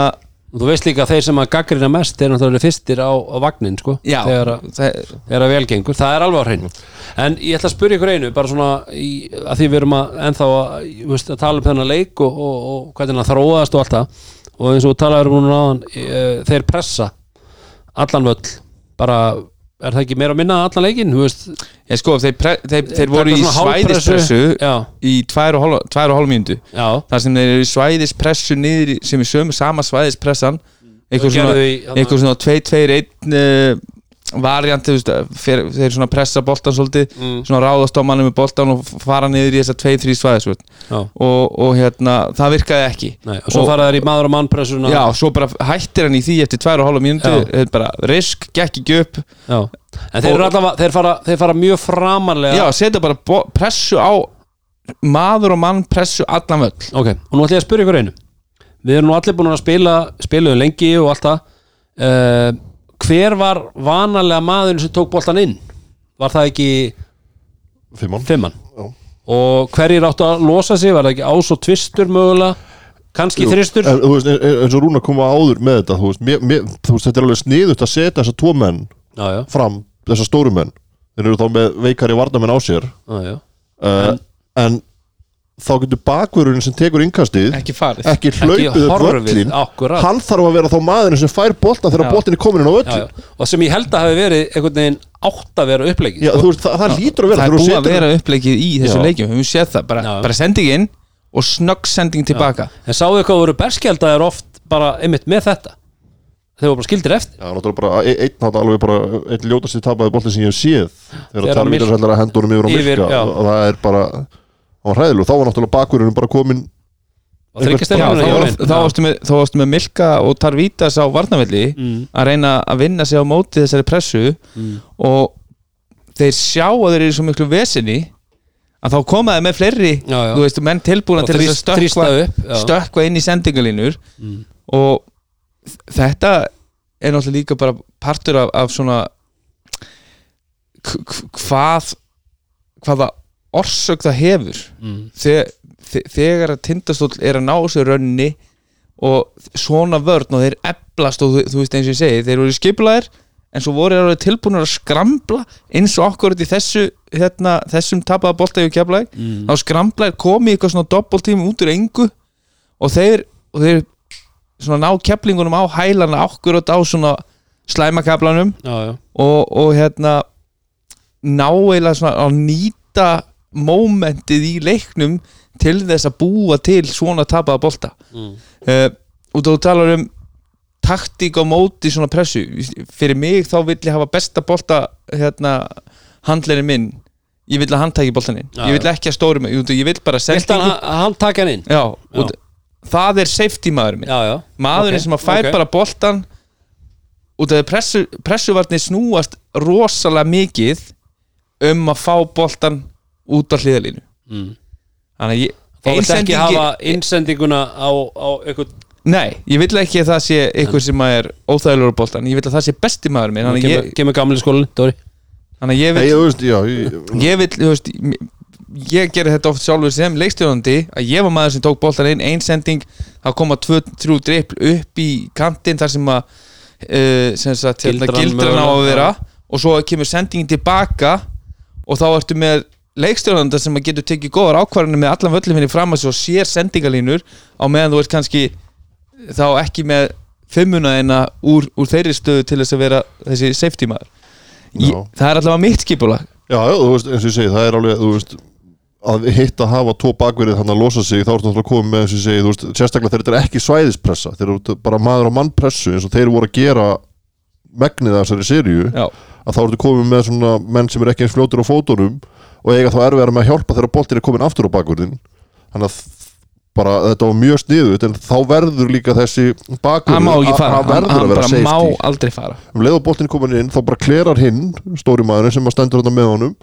Og þú veist líka að þeir sem að gaggrina mest er náttúrulega fyrstir á, á vagnin sko, já, þegar, að, það, þegar að velgengur, það er alveg á hreinu. En ég ætla að spyrja ykkur einu bara svona í, að því við erum að ennþá að, veist, að tala um þennan leik og, og, og hvernig hann þróaðast og allt það. Og eins og talaður um núna áðan e, þeir pressa allan völl bara, er það ekki meira að minna allan leikin, ég sko þeir, pre, þeir, þeir voru í svæðispressu í tvær og hálf, tvær og hálf mínútu. Já. Þar sem þeir eru í svæðispressu niður sem er sömu sama svæðispressan. Eitthvað svona, gerðu í- eitthvað svona 2-2-1 uh, variant, þú veist, þeir svona pressa boltan svolítið, Mm. svona ráðast á manni með boltan og fara niður í þessar tvei, þrý svæðis Já, og, og hérna, það virkaði ekki. Nei, og svo Og- fara þær í maður og mannpressuna. Já, svo bara hættir hann í því eftir tvær og hálfa mínútu, Já. þetta er bara risk, gekk ekki upp. Já. En þeir allavega, þeir fara, þeir fara mjög framarlega. Já, setja bara bo- pressu á maður og mann pressu allan völl. Ok, og nú ætlum ég að spyrja ykkur einu. Við erum nú allir búin að spila spiluðu lengi og allt það. Uh, Hver var vanalega maðurinn sem tók boltan inn? Var það ekki fimmann? Já. Og hverjir áttu að losa sig? Var það ekki ás og tvistur mögulega? Kanski þristur? En, en- en- eins og Rúna koma áður með þetta þú veist, mér, mér, þú veist, þetta er alveg sniðut að setja þessa tvo menn Já, já, fram þessa stóru menn þeir eru þá með veikari varnamenn á sér já, já. uh, En- en, þá getur bakvörurinn sem tekur innkastið ekki farið ekki hlaupið upp völlin akkurat. hann þarf að vera þá maðurinn sem fær boltan þegar Já. boltin er komin inn á Já, völlin já. Og sem ég held að hafi verið einhvern veginn átt að vera upplegið Já, þú veist, það, það lítur að vera það er búið að vera uppleikið í þessu Já. leikjum við höfum séð það, bara, Já. bara sendingin og snögg sending tilbaka En sáðu hvað voru berskjaldar oft bara einmitt með þetta Þeir voru bara skildir eftir Já, náttúrulega bara e- einn nátt alveg bara einn ljótasti tapaði bolti sem ég hef séð Þegar tarvítar sællar að hendunum yfir á Yfir, Milka já. og það er bara það var hræðileg, þá var náttúrulega bakvörunum bara komin þá, var, þá, varstu með, með Milka og Tarvítas á varnavelli Mm. að reyna að vinna sig á móti þessari pressu Mm. og þeir sjá að þeir eru svo miklu vesinni að þá koma þeir með fleiri Já, já. veist, menn tilbúna Og til þess að já. stökkva inn í sendingalínur Mm. og þetta er náttúrulega líka bara partur af, af svona hvað hvaða orsök það hefur Mm. þegar, þe- þegar að tindastóll er að ná sér rönni og svona vörn og þeir eblast og þú, þú veist eins og ég segi, þeir voru skipulaðir en svo voru þeir alveg tilbúinir að skramla eins og okkur í þessu hérna, þessum tapaða bolta í keflaði Mm. þá skramlaðir komi í eitthvað svona doppeltími út úr engu og þeir, og þeir svona ná keflingunum á hælana okkur á svona já og, og hérna ná eiginlega svona að nýta mómentið í leiknum til þess að búa til svona tapaða bolta. Mm. uh, og þú talar um taktík á móti svona pressu. Fyrir mig þá vill ég hafa besta bolta hérna handlerinn minn. Ég vill að hann tæki boltaninn Já, ég vill ekki að stóri mig, ég vill bara Vilt hann, sendingu hann taka hann inn? já, og það er safety maður minn. Já, já. Maðurinn Ok, sem að fær ok. bara boltan út af því pressu, pressuvarnir snúast rosalega mikið um að fá boltan út á hliðalínu mm. þannig að ég Þá vilt ekki einsendingi- hafa innsendinguna á, á eitthvað nei, ég vil ekki að það sé eitthvað sem er óþægilegur á boltan, ég vil að það sé besti maður minn þannig að kemur, ég, kemur gamli skólinn, Dóri. Þannig að ég Nei, vil þú veist, já ég, ég vil, þú veist ég gerði þetta oft sjálfur sem leikstjóðandi að ég var maður sem tók boltan inn ein sending, þá koma tvö, þrjú drippl upp í kantinn þar sem að uh, sem sagt, hérna, Gildran gildran á að vera og svo kemur sendingin tilbaka og þá ertu með leikstjóðanda sem að getur tekið góðar ákvarðanir með allan völlum henni fram að svo sér sendingalínur á meðan þú ert kannski þá ekki með fimmuna eina úr, úr þeirri stöðu til þess að vera þessi safety maður. Ég, það er allavega mitt skipulag. Já, þú veist, eins og ég segi, það er alveg, veist að hitt að hafa tvo bakverið þannig að losa sig þá ertu náttúrulega komið með, eins og ég segi, þú veist sérstaklega þegar þetta er ekki svæðispressa þeir eru bara maður á mannpressu eins og þeir voru að gera megnið af þessari Já. að þá ertu komið með svona menn sem er ekki eins fljótur á fótunum og eiga þá erfiðar með að hjálpa þegar boltin er komin aftur á bakverðin þannig að bara þetta var mjög sniðut en þá verður líka þessi hann hann, verður að vera safety. má aldrei fara. Um leið og boltin er komin inn þá bara klerar hinn stóri maðurinn sem að stendur með honum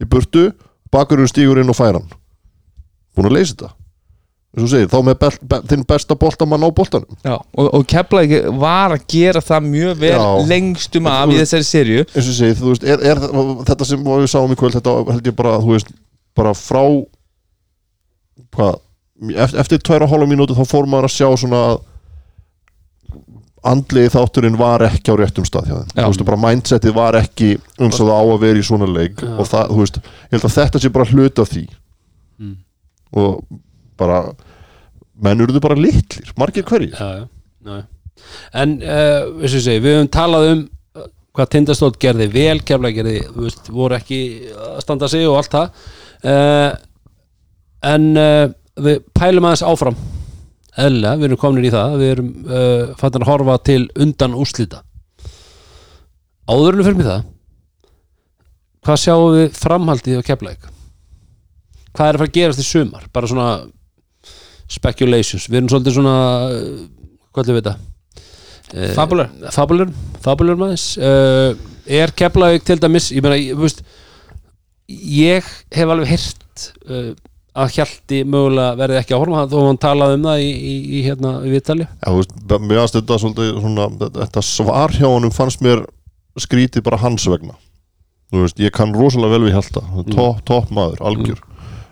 í burtu, bakurinn stígur inn og fær hann. Búin að leysa þetta segir, þá með bel, be, þinn besta boltamann á boltanum Já, og, og Keflavík var að gera það mjög vel Já. lengstum af í þessari serju eins og þú segir, þú veist, er, er þetta sem við sáum í kvöld, þetta held ég bara þú veist, bara frá hvað eftir, tværa og hálfa mínútu þá fór maður að sjá svona að andlegi þátturinn var ekki á réttum stað hjá þeim, Já. þú veist, bara mindsetið var ekki eins og það á að vera í svona leik Já. og það, þú veist, ég held að þetta sé bara hluta af því Mm. og bara menn eruðu bara litlir, margir hverjir. Já, já, en uh, og ég segi, við höfum talað um uh, hvað Tindastótt gerði vel kefla gerði, veist, voru ekki að standa sig og allt það. Uh, en uh, við pælum aðeins áfram. Eðlilega, við erum komin í það. Við erum fattin að horfa til undan úrslita. Áðurinu fyrir mig það hvað sjáum við framhaldið á keflæk hvað er að fara að gerast í sumar? Bara svona speculations, við erum svolítið svona uh, hvað ætlum við þetta? Eh, Fabular. Fabulur, fabulur maður. Uh, er Keflavík til dæmis ég meina, ég, þú veist ég hef alveg heyrt uh, að Hjalti mögulega verði ekki að horfa þó hann talaði um það í, í, í hérna í viðtali. Mér aðst þetta svolítið svona, þetta svar hjá honum fannst mér skrítið bara hans vegna. Þú veist, ég kann rosalega vel við Hjalta. Topp top maður, algjör.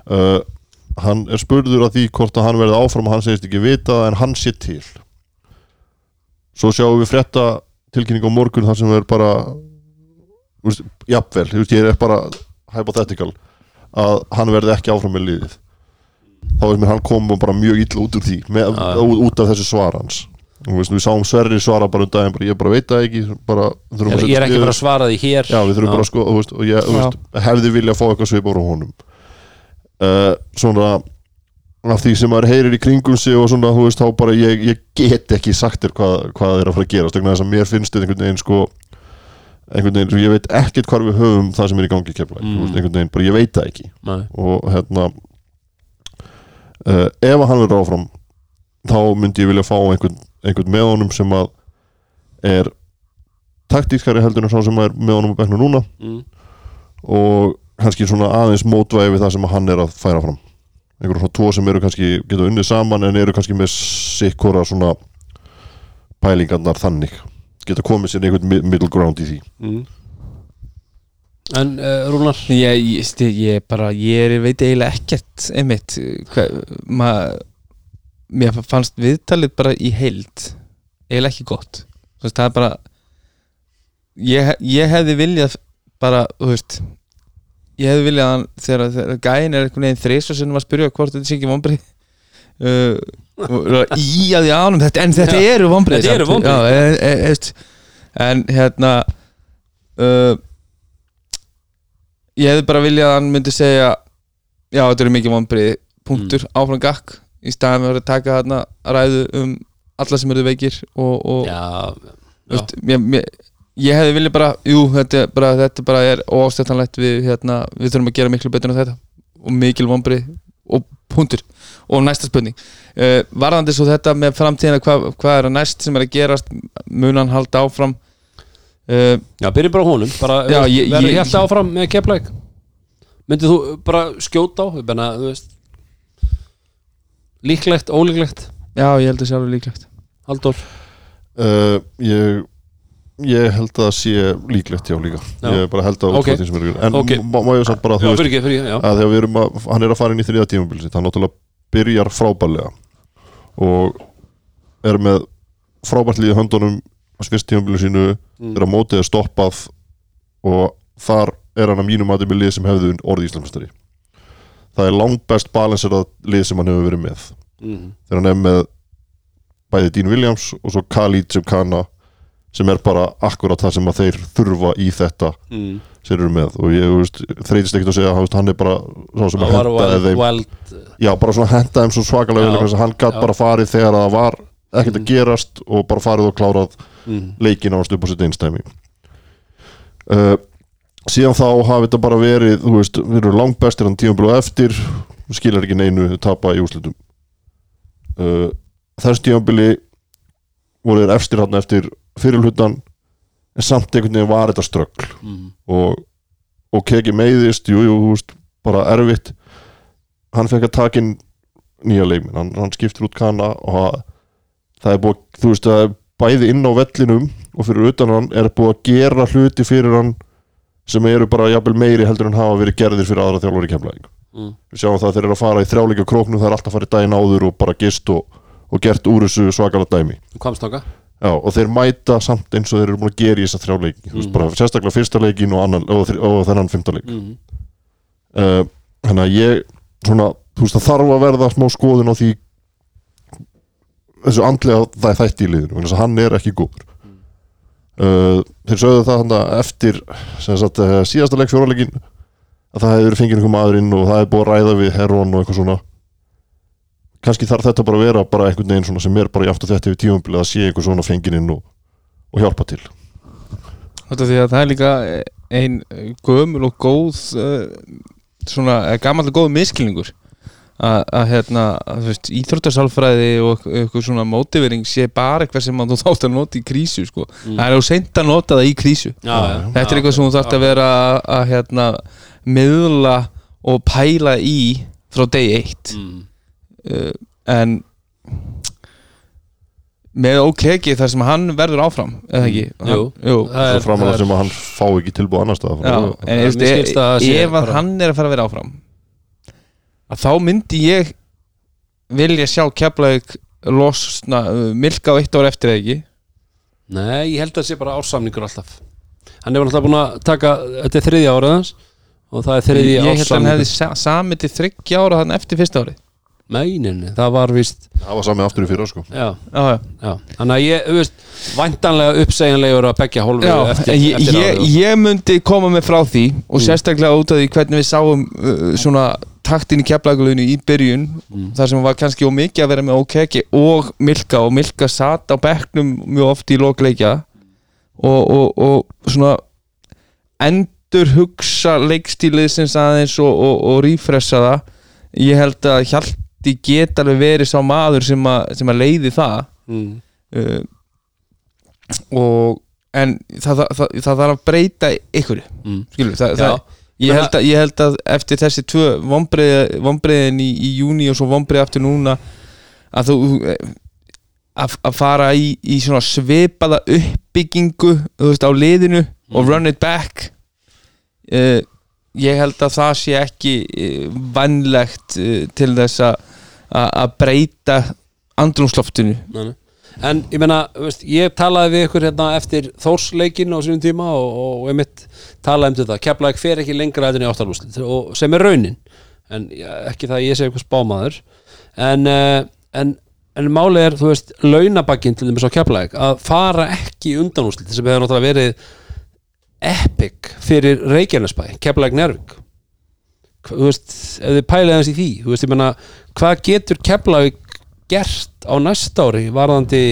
Uh, hann er spurður að því hvort að hann verði áfram og hann segist ekki vita en hann sé til. Svo sjáum við frétta tilkynning á morgun þar sem er bara þú veist, jafnvel, veist, ég er bara hypothetical að hann verði ekki áfram með liðið. Þá er mér hann kom bara mjög illa út úr því með, Já, já. út, af þessu svar hans. Þú veist, við sáum Sverri svara bara um daginn bara, ég bara veit það ekki bara, ég, að er ekki bara að svara því hér. Já, við þurfum bara að sko veist, og ég Já. veist, hefði vilja að fá eitthvað svip úr honum uh, svona af því sem maður heyrir í kringum sig og svona, þú veist, þá bara ég, ég get ekki sagt þér hvað, hvað er að fara að gera þess að mér finnst þetta einhvern veginn sko einhvern veginn, ég veit ekkert hvar við höfum það sem er í gangi í kefla, Mm. einhvern veginn, bara ég veit það ekki Nei. og hérna uh, ef að hann verður áfram þá myndi ég vilja fá einhvern, einhvern með honum sem að er taktískari heldur en sá sem er með honum á bekknu núna mm. og kannski svona aðeins mótvægi við það sem hann er að færa fram. Einhverjum svona tvo sem eru kannski geta unnið saman en eru kannski með sikkora svona pælingarnar þannig. Geta komið sér einhvern mi- middle ground í því. Mm. en uh, Rúnar? Ég, ég, ég bara, ég er- veit eiginlega ekkert einmitt hva, ma, mér fannst viðtalið bara í heild eiginlega ekki gott. Veist, það er bara ég, ég hefði viljað bara, þú veist ég hefði viljað að hann þegar, þegar gæin er einhvern veginn þrís og sinnum að spyrja hvort þetta sé ekki vombrið uh, í að því ánum þetta, en þetta Já, eru vombrið þetta eru vonbrigði. en, en, en, en hérna uh, ég hefði bara viljað að hann myndi segja já, þetta eru mikið vombrið punktur, Mm. áfram gakk í staðan með að taka þarna ræðu um alla sem eru veikir og, og já, Þú veist, mér, mér, ég hefði viljað bara jú, þetta, er bara, þetta bara er óástættanlegt við, hérna, við þurfum að gera miklu betur en þetta. Og mikil vombri og punktur. Og næsta spurning. Uh, varðandi svo þetta með framtíðina hvað hva er að næst sem er að gerast? Munan halda áfram? Uh, já, byrjum bara á honum. Bara, Já, já, ég- verður ég- Hjalti áfram með Keflavík? Myndið þú bara skjóta á? Ég benna, líklegt, ólíklegt? Já, ég held að sjálfur líklegt. Halldór? Uh, ég ég held að það sé líklegt já líka Já. ég bara held að út Ok. frá því sem er en Ok. má, ég samt bara já, þú veist fyrir fyrir já að þegar við erum að, hann er að fara inn í þriða tímabil sitt, hann náttúrulega byrjar frábærlega og er með frábært líði höndunum á fyrst tímabilu sínu Mm. þegar mótið er stoppað og þar er hann að mínum aðeins með lið sem hefðu orðið Íslandmestari það er langt best balanserað lið sem hann hefur verið með mm. þegar hann er með bæði Dean Williams og svo Khalid sem kanna sem er bara akkurat það sem að þeir þurfa í þetta Mm. sem eru með og ég veist, þreytist ekkert að segja veist, hann er bara sá sem hendaði wild, þeim wild já, bara svona hendaði þeim svo svakalega Já. að hann gætt bara farið þegar það var ekkert Mhm. að gerast og bara farið og klárað mm. leikin ánast upp á sitt einstæmi uh, síðan þá hafi þetta bara verið þú veist, við erum langt bestir hann tímabili og eftir skilar ekki neinu tapa í úslitum uh, þess tímabili voru þeir efstir hann eftir fyrirlutan en samt einhvern veginn var þetta ströggl Mm. og, og keki meiðist jú, jú, veist, bara erfitt. Hann fekk að taka inn nýja leikminn, hann, hann skiptir út kana og það, það er búið, þú veist það er bæði inn á vellinum og fyrir utan hann er búið að gera hluti fyrir hann sem eru bara jafnvel meiri heldur en hafa verið gerðir fyrir aðra þjálfur í kemlaðing Mm. við sjáum það að þeir eru að fara í þrjáleika króknum það er alltaf farið daginn áður og bara gist og, og gert úr þessu svakalega dæmi. Kvamstanga Já, og þeir mæta samt eins og þeir eru búin að gera í þessa þrjá leiki þú veist, Mhm. bara sérstaklega fyrsta leikin og, annan, og, og þennan fymta leik mm. uh, þannig að ég svona, þú veist, það þarf að verða smá skoðun á því þessu andlega það er þætti í liðinu að hann er ekki góður uh, þeir sögðu það hann eftir sagt, uh, síðasta leik fjóraleikin að það hefur fengið einhver maður inn og það hefur búið að ræða við Heron og eitthvað svona kannski þarf þetta bara að vera bara einhvern veginn svona sem er bara í aftur þetta yfir tímabilið að sé einhver svona fengið inn og, og hjálpa til Þetta því að það er líka ein gömul og góð uh, svona, gammal og góð miskilningur að, að hérna, þú veist, íþróttasálfræði og eitthvað svona mótivering sé bara eitthvað sem þú þátt að nota í krísu sko. það er á seint að nota það í krísu Já, já. þetta er eitthvað sem þú þarft að vera að, að hérna, miðla og pæla í frá degi eitt Mm. Uh, en með OKG þar sem hann verður áfram eða ekki? Mm. Jú. hann, jú. Það Svo er- framan það að sem að hann fá ekki tilbúið annar stað Já, en Mér veist, skilst að það sé ef að bara- hann er að fara að vera áfram að þá myndi ég vilja sjá Keflavík losna, uh, milka á eitt ár eftir eða ekki? Nei, ég held að það sé bara ársamningur alltaf. Hann hefur alltaf búin að taka Þetta er þriðja árið hans Og það er þriðji ég held að hann hefði ársamningur sa samið til þryggja ára þannig eftir fyrsta ári Nei, það var víst Það var sami aftur í fyrra sko Já, já, já. já Þannig að ég, þú veist Væntanlega uppsegjanlegur að begja hólfi Já, eftir, ég, eftir ég, ég myndi koma með frá því og Mm. sérstaklega út af því hvernig við sáum uh, svona taktin í keflagulunni í byrjun Mm. þar sem var kannski ómikið að vera með OKG og Milka og Milka satt á bekknum mjög oft í lokleikja og, og, og svona endur hugsa leikstíliðsins aðeins og, og, og rífressa það ég held að Hjalti get alveg verið sá maður sem, a, sem að leiði það mm. uh, og en það, það, það, það þarf að breyta ykkur Mm. skilur, það, Já. það, ég, held að, ég held að eftir þessi tvö vombriðin í, í júni og svo vombrið aftur núna að þú eh, að, að fara í, í svona svipaða uppbyggingu veist, á liðinu og Mhm. run it back uh, ég held að það sé ekki uh, vannlegt uh, til þess að að- að breyta andrumsloftinu Nei. En ég veist, ég talaði við ykkur hérna eftir Þórsleikin á sínum tíma og, og, og einmitt talaði um þetta. Keflavík fer ekki lengra áttalúslit og sem er raunin. En ekki það að ég sé eitthvað spámaður. En, uh, en, en málið er, þú veist, launabakkin til þess á Keflavík að fara ekki í undanúslit sem hefur náttúrulega verið epic fyrir Reykjanesbæ Keflavík Nervik þú veist, ef þið hans í því þú veist, ég meina, hvað getur Keflavík gert á næsta ári varðandi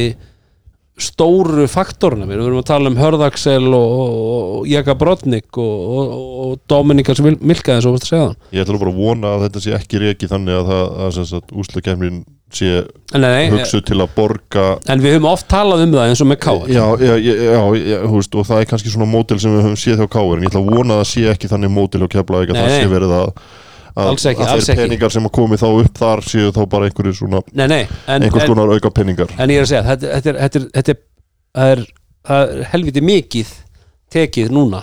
stóru faktorna við erum að tala um Hörðaksel og, og, og Jaka Brodnik og, og, og Dominika sem Milka eins og varst að segja það. Ég ætla bara að vona að þetta sé ekki reiki þannig að, það- að, að, að úslakefnin sé hugsuð til að borga en við höfum oft talað um það eins og með Káar Já, já, já, já, veist, og það er kannski svona mótil sem við höfum séð hjá Káur en ég ætla að vona að það sé ekki þannig mótil hjá Keflavík að Nei, það sé verið að að, Alls ekki, alls ekki. peningar sem að komi þá upp þar séu þá bara einhverju svona nei, nei, en, einhvers en, konar auka peningar. en ég er að segja þetta, þetta, er, þetta, er, þetta er, er, er helviti mikið tekið núna.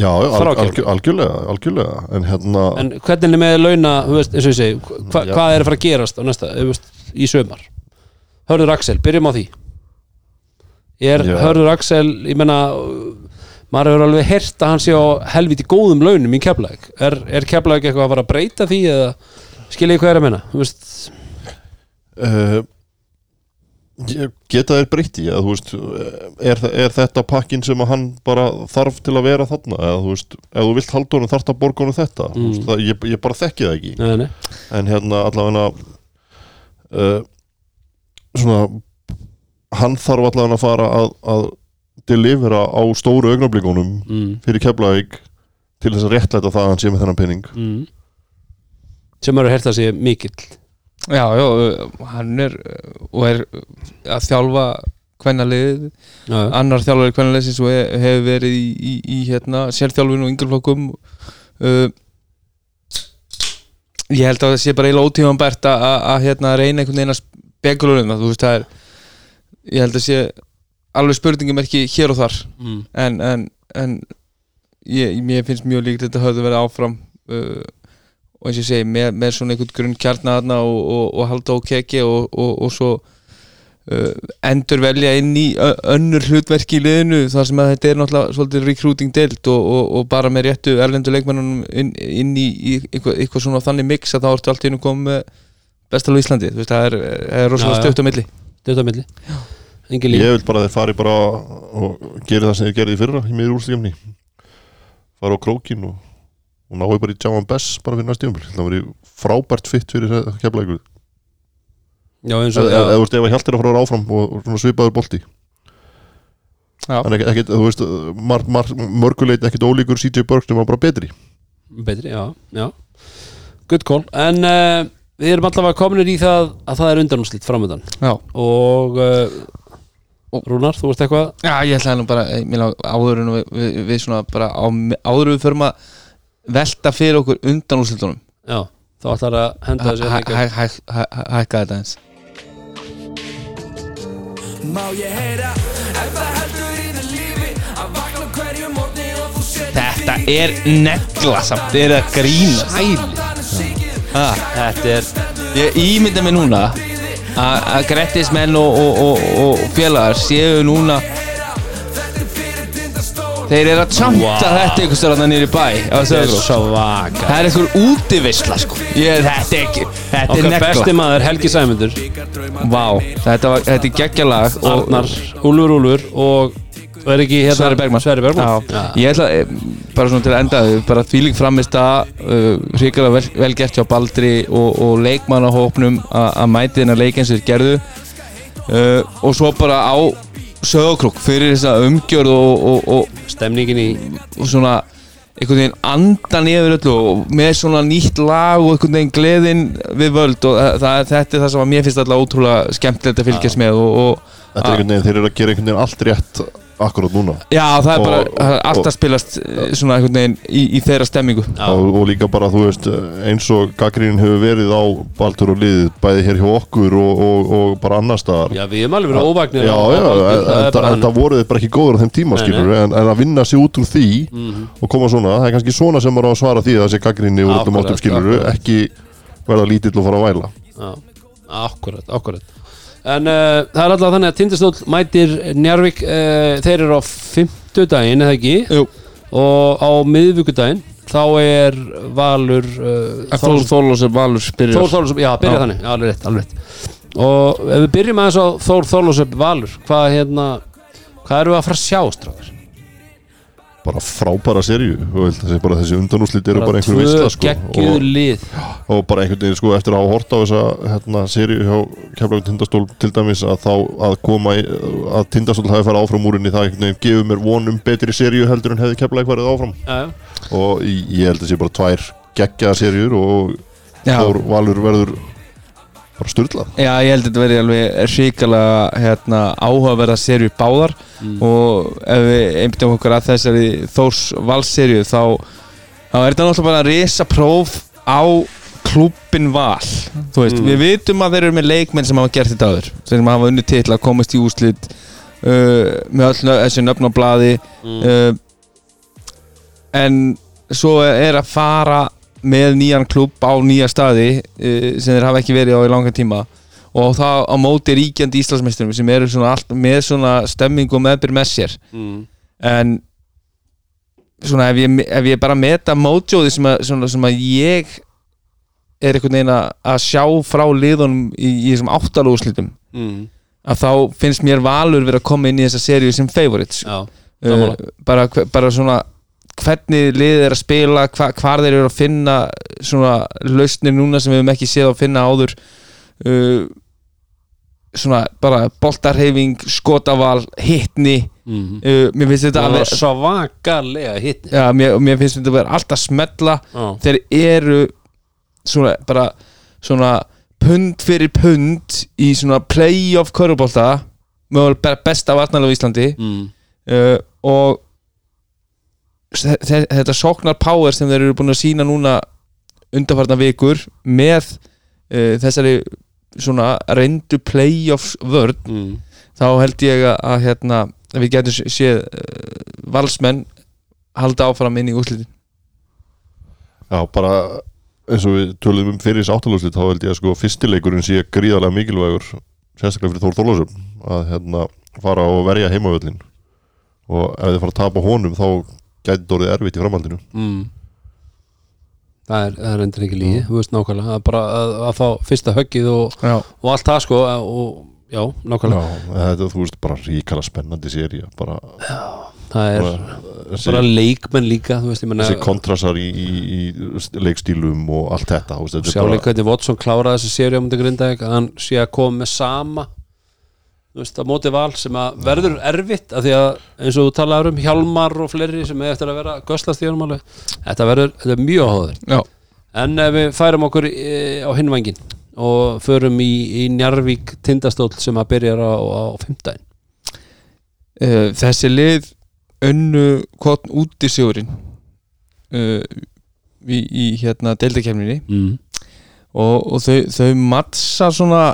Já, al, algjörlega, algjörlega en hérna, en hvernig er með launa, veist, eins og ég segi hva, hvað er að fara að gerast á næsta, veist, í sömar Hörður Axel, byrjum á því. Er Já. Hörður Axel ég menna maður hefur alveg heyrt að hann sé á helviti góðum launum í Keflæk er, er Keflæk eitthvað að fara að breyta því eða skilja ég hvað er að menna uh, ég- geta þeir breytti að þú veist, er, er þetta pakkin sem hann bara þarf til að vera þarna? Eða þú veist, ef þú vilt halda honum þarf það að borga honum þetta? Mm. veist, það, ég, ég bara þekki það ekki. Nei, nei, en hérna allavega uh, svona hann þarf allavega að fara að, að delivera á stóru augnablikunum mm, fyrir Keflavík til þess að réttlæta það að hann sé með þennan pening. Mm. sem heyrt að sé mikill. Já, já, uh, hann er uh, og er uh, að þjálfa já. annar þjálfari og he- hefur verið í, í, í hérna, sérþjálfun og yngjörflokkum uh, ég held að það sé bara eiginlega ótíðan bært að, að, að hérna, reyna einhvern veginn að spekulunum það, þú veist það er ég held að sé alveg spurningum ekki hér og þar. Mm. en, en, en ég, mér finnst mjög líkt að þetta höfðu verið áfram uh, og eins og ég segi með, með svona einhvern grunn kjarnaðna og, og, og halda á keki og, og, og svo uh, endur velja inn í önnur hlutverki í liðinu þar sem að þetta er náttúrulega svolítið recruiting deild og, og, og bara með réttu erlendu leikmennunum inn, inn í, í eitthvað, eitthvað svona þannig mix að þá ertu allt í einu komið með bestal á Íslandi, þú veist það er, er rosalega Já, já. stöft á milli. Þetta á milli. Líf ég vil bara að þeir fari bara og gera það sem þeir gerði í fyrra í miður úrstíkjumni fara á krókin og, og náðu bara í Javan Bess bara fyrir næst tíumbil það var frábært fitt fyrir eins eða og, eða, já, þú veist ef að Hjaltir að fara að áfram og, og svipaður bolti. Er ekki, ekkit, þú veist mar, mar, mörguleit ekkit ólíkur CJ Burks sem var bara betri. Betri, já, já. Good call, en uh, við erum allavega kominir í það að það er undanúslit framöndan Já, og uh, Rúnar, þú veist eitthvað? Já ég ætlaði nú bara ég meina, áður en við, við, við svona bara á, áður en við förum að velta fyrir okkur undan úrslitunum. Já, þá ætlar að henda þessu Hæ- hækka. hæ- hæ- hæ- hæ- hækka þetta eins Þetta er negla samt, þið eru að grína Sæli Þetta er Ég ímynda mig núna að Grettismenn og, og, og, og félagar séu núna Þeir eru að tjanta Wow. þetta einhvers þarna niður í bæ Þetta er svaka Það er einhver útivisla sko. Ég, Þetta er ekki, þetta er Okkar negla. besti maður Helgi Sæmundur. Vá, þetta, var, þetta er geggjalag Arnar, Úlfur Úlfur og og er ekki hérna Sverri Bergmann. Sverri Bergmann. Já, ég ætla, eh, bara svona til að enda bara þvílík framist að uh, hrikalega vel, vel gert hjá Baldri og, og leikmannahópnum a- að mæti þennan leik eins og þeir gerðu. Uh, og svo bara á sögokrók fyrir þessa umgjörð og, og, og, Stemningin í og svona einhvern veginn andan yfir öllu og með svona nýtt lag og einhvern veginn gleðin við völd og það, það, þetta er það sem að mér finnst alltaf ótrúlega skemmtilegt að fylgjast með og, og Þetta er einhvern veginn, þeir eru að gera einhvern veginn allt rétt akkurat núna? Já, það er Og- bara það er allt og- að spilast eh, svona einhvern veginn í, í þeirra stemmingu. Og, og líka bara, þú veist, eins og gaggrínin hefur verið á Baldur og liðið bæði hér hjá okkur og, og, og bara annar staðar. Já, við erum alveg verið óvagnir Já, á- já, á- það er voruð bara ekki góður á þeim tíma skilur en, en að vinna sig út úr því Mhm. og koma svona, það er kannski svona sem á að svara því að þessi gaggrinni úr öllum áttum skilur ekki verða lítill og fara að væla. Já, akkurat, akkurat En uh, það er alltaf þannig að Tindastóll mætir Njarvík uh, þeir eru á fimmtudaginn, eða ekki? Jú. og á miðvíkudaginn þá er Valur uh, Þór Þórlós er Valur spyrir Þór Þorlósöp, já, byrja þannig, já, alveg rétt, alveg rétt. Og ef við byrjum aðeins á Þór Þorlósöp Valur, hvað hérna hvað við að fara að sjá, strafur? Bara frábæra serju þessi, bara þessi undanúslit eru bara einhver tvö veistla sko, og, og bara einhvern veginn sko eftir að hafa hort á þessa hérna, serju hjá Keflavík Tindastól til dæmis að þá að koma í, að Tindastól hafi farið áfram úr inni það einhvern veginn gefur mér vonum betri serju heldur en hefði Keflavík farið áfram. Já, já, og ég held að sé bara tvær geggjaða serjur og. Þór Valur verður bara styrlað Já, ég held að þetta verði alveg ríkala hérna, áhugaverða serju báðar. Og ef við einbjöndum okkur að þessari Þórs Valserju þá, þá er þetta náttúrulega bara að risa próf á klúbbin Val. Þú veist, við vitum að þeir eru með leikmenn sem hafa gert þetta aður sem hafa unnið til að komast í úslit uh, með öll nö- þessi nöfn á blaði uh, en svo er að fara með nýjan klubb á nýja staði uh, sem þeir hafa ekki verið á í langa tíma og það á móti ríkjandi Íslandsmeisturum sem eru svona allt, með svona stemming og meðbyr með sér mm. en svona ef ég, ef ég bara meta mótjóði sem, sem að ég er einhvern veginn að sjá frá liðunum í, í þessum áttalúslitum Mm. að þá finnst mér valur verið að koma inn í þessa seríu sem favorites Já, uh, bara, bara svona hvernig liðið er að spila hva, hvar þeir eru að finna svona lausnir núna sem við hefum ekki séð að finna áður. Uh, svona bara boltarheyfing, skotaval hittni mm. uh, mér finnst þetta að vera svakalega hitt já, mér, mér finnst þetta að vera alltaf smetla Já, þeir eru svona bara svona pund fyrir pund í svona playoff körubólta mögulega besta varnalega á Íslandi. Mm. uh, og þetta sóknar power sem þeir eru búin að sína núna undanfarnar vikur með uh, þessari svona reyndu playoffs vörn Mm. þá held ég að, að hérna, að við getum sé- séð uh, valsmenn halda áfram inn í úrslitin Já, bara eins og við töluðum um fyrir þessi áttalúslit þá held ég að sko fyrstileikurinn sé gríðarlega mikilvægur sérstaklega fyrir Þór Þórlásum að hérna fara og verja heimavöllin og ef þið fara að tapa honum þá gæti orðið erfitt í framhaldinu. Mm. Það er, er endur ekki lígi, þú veist nákvæmlega. Að bara að, að fá fyrsta höggið og, Já, og allt það sko og já, nákvæmlega. Þetta þú veist bara ríkala spennandi séri bara, það er þessi, bara leikmenn líka þú veist, ég menna þessi kontrasar í, í, í leikstílum og allt þetta þú veist, þetta sjá bara- líka hvernig Watson kláraði þessi séri á Grindavík að hann sé að koma með sama þú veist, á móti val sem að verður erfitt af því að eins og þú talaður um Hjálmar og fleiri sem eftir að vera göslast í honum alveg þetta verður, þetta er mjög áhugaður en ef við færum okkur e, á hinvangin og förum í, í Njarvík tindastól sem að byrja á, á fimmtæðin uh, þessi lið önnu kvotn út í sigurinn uh, í, í hérna deildakefninni mm. og, og þau, þau mattsa svona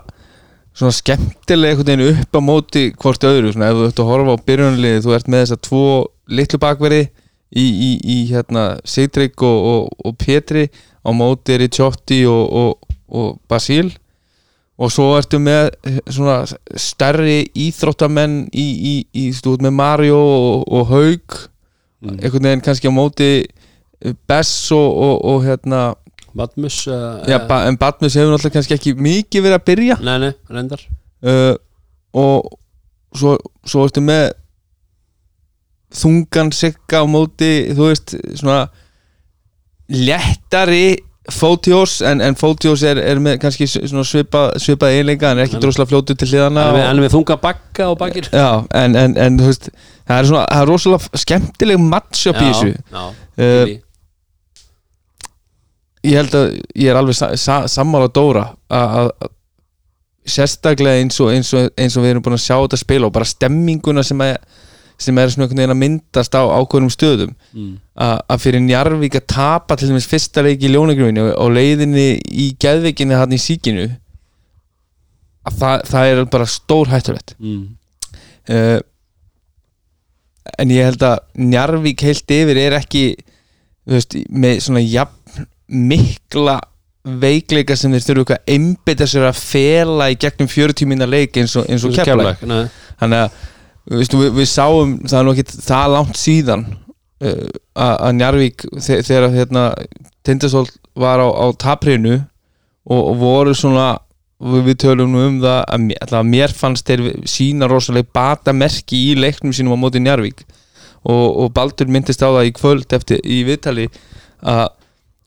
svona skemmtilega einhvern veginn upp á móti hvort öðru, svona ef þú ert að horfa á byrjunarliði, þú ert með þessa tvo litlu bakveri í, í, í hérna Sigdreik og, og, og Petri á móti Ricciotti og, og, og Basil og svo ertu með svona stærri íþróttamenn í, í, í ert með Mario og, og Haug Mm. einhvern veginn kannski á móti Bess og, og, og hérna Matmus uh, Já, ba en Batmus hefur náttúrulega kannski ekki mikið verið að byrja. Nei, nei, reyndar. Uh, og svo, svo ertu með þungan sigga á móti þú veist, svona léttari Fótiós, en, en Fótiós er, er með kannski svona svipa, svipað eiginleika hann er ekki En- droslega fljótu til hliðana En og, en við þunga bakka og bakir. Já, en, en, en þú veist það er svona, það er rosalega skemmtileg matchup í þessu. já, Uh, uh, ég held að ég er alveg sa sa sammála Dóra að að- sérstaklega eins og, eins, og, eins og við erum búin að sjá þetta spila og bara stemminguna sem er, sem er svona einhvern veginn að myndast á ákveðnum stöðum mm. að að fyrir Njarvík að tapa til dæmis fyrsta leik í ljónagrunni og, og leiðinni í geðvikinni hann í síkinu að það, það er bara stór hættulegt Mm. uh, en ég held að Njarvík heilt yfir er ekki veist, með svona jafn mikla veikleika sem þeir þurfu eitthvað að einbytta sér að fela í gegnum 40 minna leik eins og, og keflæk þannig að þú veist, við, við sáum það er nú ekki það langt síðan uh, að Njarvík þe þegar hérna, Tindasól var á, á taprinu og, og voru svona við, tölum nú um það að mér, að mér fannst þeir sína rosalega bata merki í leiknum sínum á móti Njarvík og, og Baldur myndist á það í kvöld eftir í viðtali að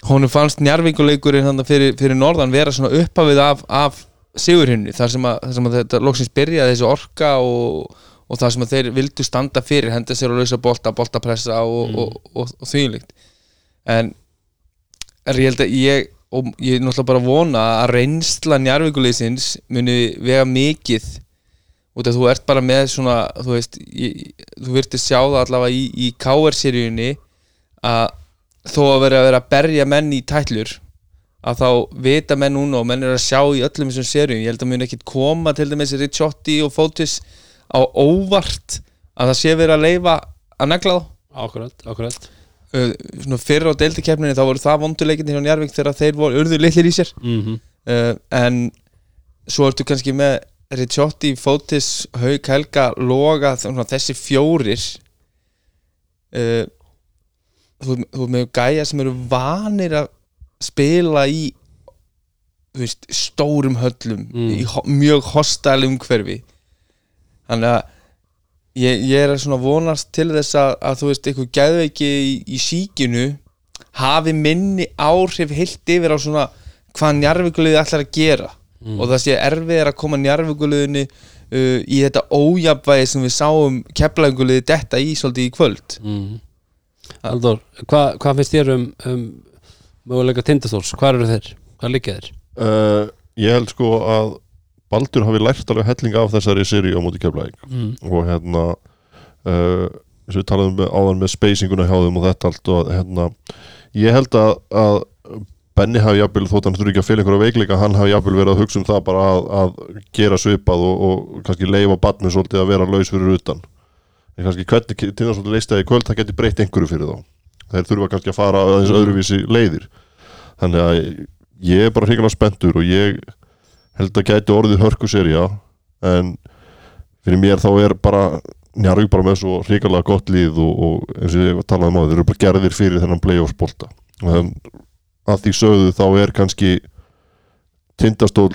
honum fannst Njarvíkuleikurinn hann fyrir, fyrir norðan vera svona upphafið af, af sigurhinnu þar þar sem að þetta loksins byrjaði þessi orka og, og það sem að þeir vildu standa fyrir henda sér að lausa bolta, boltapressa og, og, og, og þvílíkt en er ég held að ég og ég er náttúrulega bara að vona að reynsla njárvíkuleysins muni vega mikið út af þú ert bara með svona þú veist, ég, þú virti sjá það allavega í, í KR-seríunni að þó að vera að vera að berja menn í tætlur að þá vita menn núna og menn er að sjá í öllum þessum seríum. Ég held að mun ekkit koma til dæmis Ricciotti og Fótis á óvart að það sé verið að leifa að negla þá. Akkurat, akkurat. Uh, svona fyrir á deildikeppninni þá voru það vonduleikinni hjá Njarvík þegar þeir voru urðu litlir í sér. Mm uh, en svo ertu kannski með Ricciotti, Fótis, Hauk, Helga Loga, þessi fjórir. Uh, þú, þú með gæja sem eru vanir að spila í veist, stórum höllum Mm. í ho mjög hostile umhverfi þannig að ég, ég er svona vonast til þess að, að þú veist, eitthvað gæðveiki í, í síkinu hafi minni áhrif heilt yfir á svona hvað njarvíkuliði ætlar að gera og það sé erfið að koma njarvíkuliðinu uh, í þetta ójafvægi sem við sáum keflaðinguliði detta í svolítið í kvöld mm. Aldur, hvað hva finnst þér um, um möguleika tindastóls, hvað eru þeir? Hvað liggja þeir? uh, Ég held sko að Baldur hafi lært alveg helling af þessari seri á móti keflæk Mm. og hérna uh, eins og við talaðum áðan með spacinguna hjá þeim og þetta allt og hérna ég held að, að Benny hafi jafnvel þótt hann þurfi ekki að fylgja einhverja veikleika hann hafi jafnvel verið að hugsa um það bara að, að gera svipað og, og kannski leifa badmið svolítið að vera laus fyrir utan en kannski hvernig tinnar svolítið leist það í kvöld það geti breytt einhverju fyrir þá. Þeir þurfa kannski að fara aðeins öðruvísi leiðir. Þannig að ég er bara hringalega spenntur og ég held að gæti orðið hörku serja en fyrir mér þá er bara Njarvík bara með svo hrigalega gott líð og, og eins og ég talaði um á þeir eru bara gerðir fyrir þennan og þannig að því sögðu þá er kannski tindastól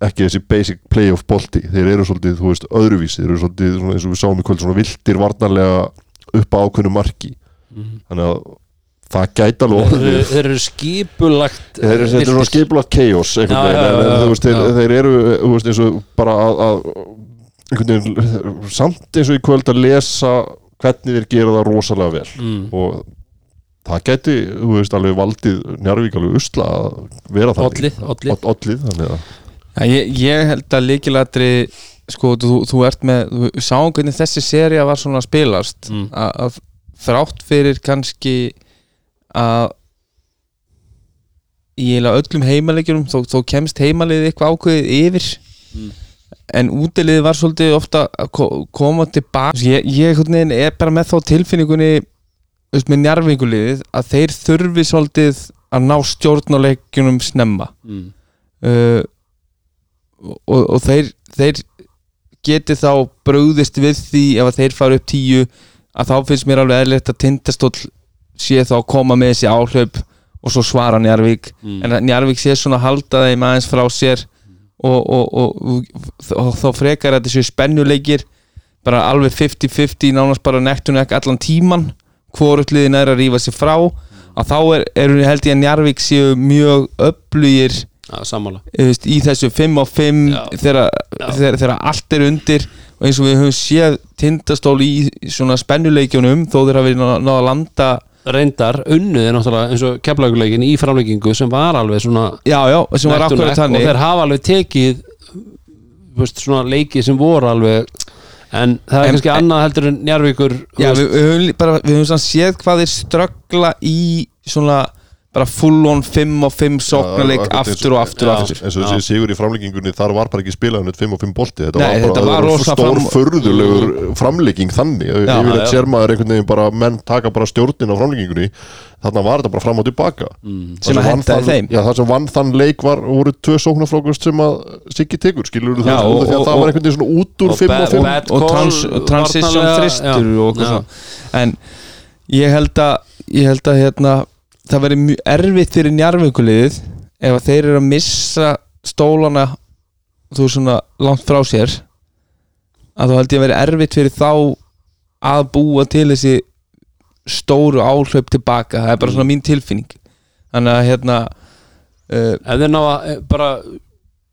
ekki þessi basic playoff bolti. Þeir eru svolítið, þú veist, öðruvísi. Þeir eru svolítið, svona, eins og við sáum í kvöld, svona vildir varnarlega upp á ákveðnu marki. Mhm. þannig að það gæti alveg Þeir, þeir eru skipulagt Þeir eru er svona skipulagt chaos Já, veginn, já, en, já, veist, þeir, þeir eru þú veist, eins og bara að, að veginn samt eins og í kvöld að lesa hvernig þeir gera það rosalega vel. Mm. og það gæti, þú veist, alveg valdið Njarvík alveg usla að vera það Ollið, ollið Já, ég, ég held að líkilatri sko, þú, þú ert með þú sáum hvernig þessi seria var svona að spilast Mm. að, þrátt fyrir kannski að í öllum heimaleikjum þó, þó kemst heimaliðið eitthvað ákveðið yfir Mm. en útiliðið var svolítið ofta að ko- koma tilbaka ég, ég er bara með þá tilfinningunni með njarvinguliðið að þeir þurfi svolítið að ná stjórnuleikjunum snemma mm. uh, og, og þeir, þeir geti þá brugðist við því ef þeir fara upp tíu að þá finnst mér alveg eðlilegt að tindastóll sé þá að koma með þessi áhlaup og svo svara Njarvík Mm. en Njarvík sé svona að halda þeim aðeins frá sér og, og, og, þá frekar að þessu spennuleikir bara alveg 50-50 nánast bara nektu nekk allan tíman hvorugt liðin er að rífa sig frá að þá er, er held ég að Njarvík séu mjög öflugir sammála. Í þessu 5 á 5 Já. þegar, allt er undir og eins og við höfum séð tindastól í svona spennuleikjunum þó þeir hafi náð náð að landa Reyndar, unnuð er náttúrulega eins og keflaugleikin í framleikingu sem var alveg svona já, já, sem var akkurat nekk og þannig. þeir hafa alveg tekið veist, svona leiki sem voru alveg en það er En- kannski annað heldur en Njarvíkur þú já, við, við höfum bara, við höfum séð hvað þeir ströggla í svona bara full on 5 og 5 sóknarleik eins aftur og aftur og aftur. eins og þessi sigur í framleggingunni þar var bara ekki spilað hann 5 og 5 bolti. Þetta Nei, var þetta bara var rosa stór fram- förðulegur framlegging þannig. Já, yfir já. að sér maður einhvern veginn bara menn taka bara stjórnin á framleggingunni þarna var þetta bara fram og tilbaka. Mm, Sem að þann- þeim. já, það sem vann þann leik var voru tvö sóknarflókust sem að Siggi tekur skilur þú það? og- því að og- það var einhvern veginn svona út úr og 5 bad- og 5 bad og trans, transition varnarlega, þristur og en ég held að ég held að hérna það verður mjög erfitt fyrir njarvíkuliðið ef þeir eru að missa stólana þú veist svona langt frá sér. Að þá held ég að verður erfitt fyrir þá að búa til þessi stóru áhlaup tilbaka það er bara svona mín tilfinning. Þannig að hérna uh, ef þeir ná að eh, bara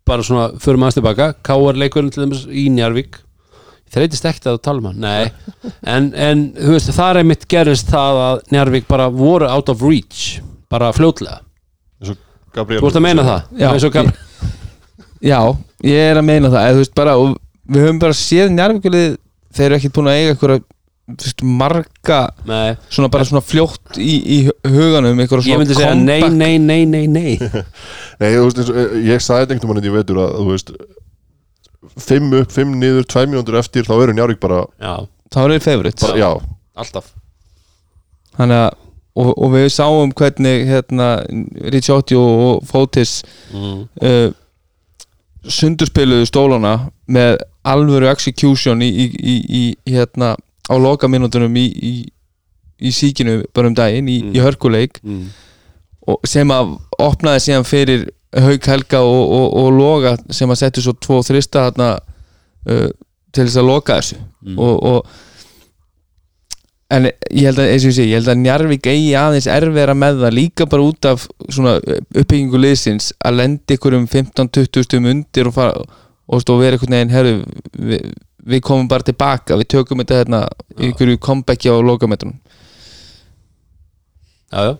bara svona fyrir maður tilbaka K.R. leikurinn til dæmis í Njarvík þreytist ekkert að tala um hann. Nei, en, en þú veist það er mitt gerist það að Njarvík bara voru out of reach bara fljótlega, Gabriel þú ert að meina það? Já. eins og Gab- Já, ég er að meina það. Eða, þú veist, bara, og við höfum bara séð njárvíkulið þeir eru ekkert búin að eiga eitthvað veist, marga nei, svona bara svona fljótt í, í huganum eitthvað ég svona myndi segja nei, comeback. nei, nei, nei, nei. Nei, þú veist, eins og, eh, ég sagði þetta einhvern veginn í vetur að þú veist 5 upp, 5 niður, 2 mínútur eftir þá eru Njarvík bara, já, þá eru þeir favorites bara já, alltaf þannig að og, og við sáum hvernig hérna, Ricciotti og Fotis mm. uh, sundurspiluðu stólana með alvöru execution í, í, í, í hérna á lokamínútunum í, í, í síkinu bara um daginn í, Mm. í hörkuleik Mm. og sem að opnaði síðan fyrir Hauk Helga og, og, og Loga sem að setja svo tvo þrista þarna uh, til þess að loka þessu. Mm. og, og en ég held að, eins og ég sé, ég held að Njarvík eigi aðeins erfera með það líka bara út af svona uppbyggingu liðsins að lenda ykkur um 15-20 stum undir og fara og vera einhvern veginn, herru við, við komum bara tilbaka, við tökum þetta hérna í ykkur comebacki á lokametrunum já, já,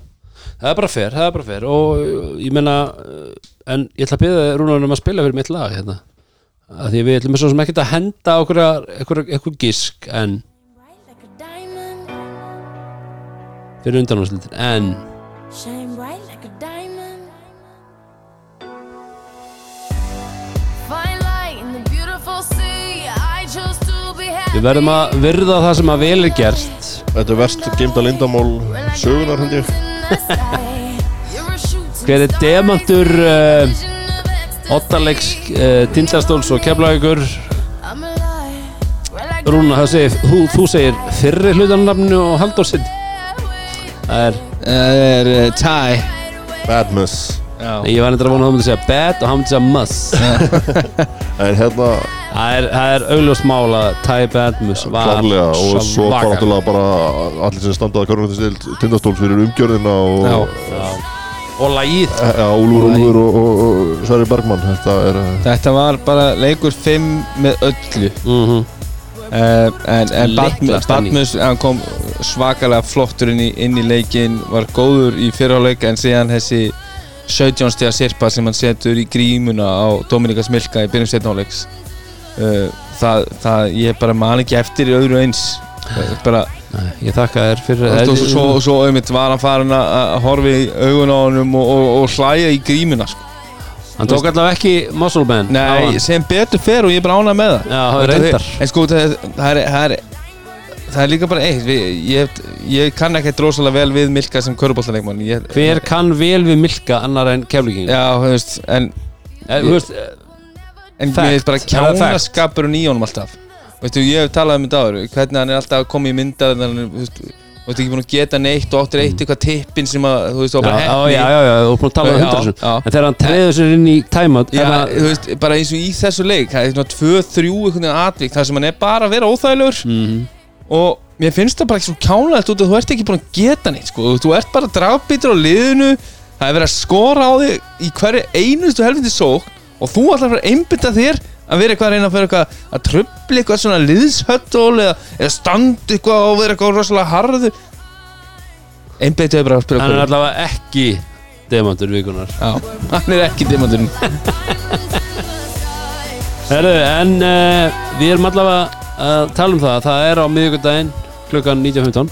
það er bara fair það er bara fair. Og uh, ég meina uh, en ég ætla að byrja Rúnar um að spila fyrir mitt lag hérna. Að því við ætlum svo sem ekkert að henda okkur eitthvað gisk en fyrir undanúrslitin en við verðum að virða það sem að vel er gert. Þetta er verst geimda lindamál sögunar ég hver er demantur uh, Ottaleiks uh, Tindastóls og Keflavíkur? Rúna, það segir, þú, þú segir fyrri hlutanarnafnu og Halldórsinn það er, Það er uh, Ty. Badmus ég var eitthvað að vona að það myndi segja bad og hann myndi segja muss en hérna það er, það er augljóst mál að Ty Badmus var klárlega og svo svakalega. náttúrulega bara allir sem standaði körnumhættistild tindastóls fyrir umgjörðina og Já. Og lagið. Já, Úlfur Úlfur og, og, og Sverri Bergmann Þetta er uh, Þetta var bara leikur 5 með öllu. Mm uh, En, en hann kom svakalega flottur inn í, inn í leikin Var góður í fyrirháleik En síðan þessi 17 stiga sirpa sem hann setur í grímuna á Dominikas Milka í byrjum setnáleiks það, það, ég bara man ekki eftir öðru eins. Uh, bara Ég þakka þér fyrir og svo, svo, svo auðvitað var hann farin að horfa í augun á honum og, og, og hlæja í grímuna sko. Hann tók allavega ekki muscle band Nei, sem betur fer og ég er bara ánað með það. Já, það En sko, það, er, er, það er líka bara eitt við, ég, ég kann ekki rosalega vel við Milka sem körubóltaleikmann ég, Hver kann vel við Milka annar en keflíking? Já, þú veist, en, Eh, Þú veist, eh, en Fact. mér veist bara kjánaskapurinn í honum alltaf Veistu, ég hef talað um þetta áður Hvernig hann er alltaf að koma í mynda Þannig að veist, þú veist ekki búin að geta neitt Og áttir eitt eitthvað tippin sem að Þú veist, já, bara já, heppni já, já, já, þú er búin að tala um hundra þessu já. En þegar hann treður sér inn í timeout Já, er þú veist, bara eins og í þessu leik Það er svona tvö, þrjú veginn atvík Það sem hann er bara að vera óþægilegur Mhm. Og mér finnst það bara ekki svo kjánlega Þú ert ekki búin að geta neitt sko. Þú ert bara dragbítur á liðinu Það er verið að skora á þig Í hverju einustu helviti sók Og þú ætlar að fara að einbytta þér Að vera eitthvað að reyna að fyrir eitthvað Að tröfli eitthvað svona liðshöttól Eða, eða standa eitthvað og vera eitthvað rosalega harðu Einbyttu er bara að spila Hann er hverju. allavega ekki demantur vikunar Já, hann er ekki dimandurinn Herru, en uh, við erum allavega að tala um það. Það er á miðvikudaginn klukkan 19.15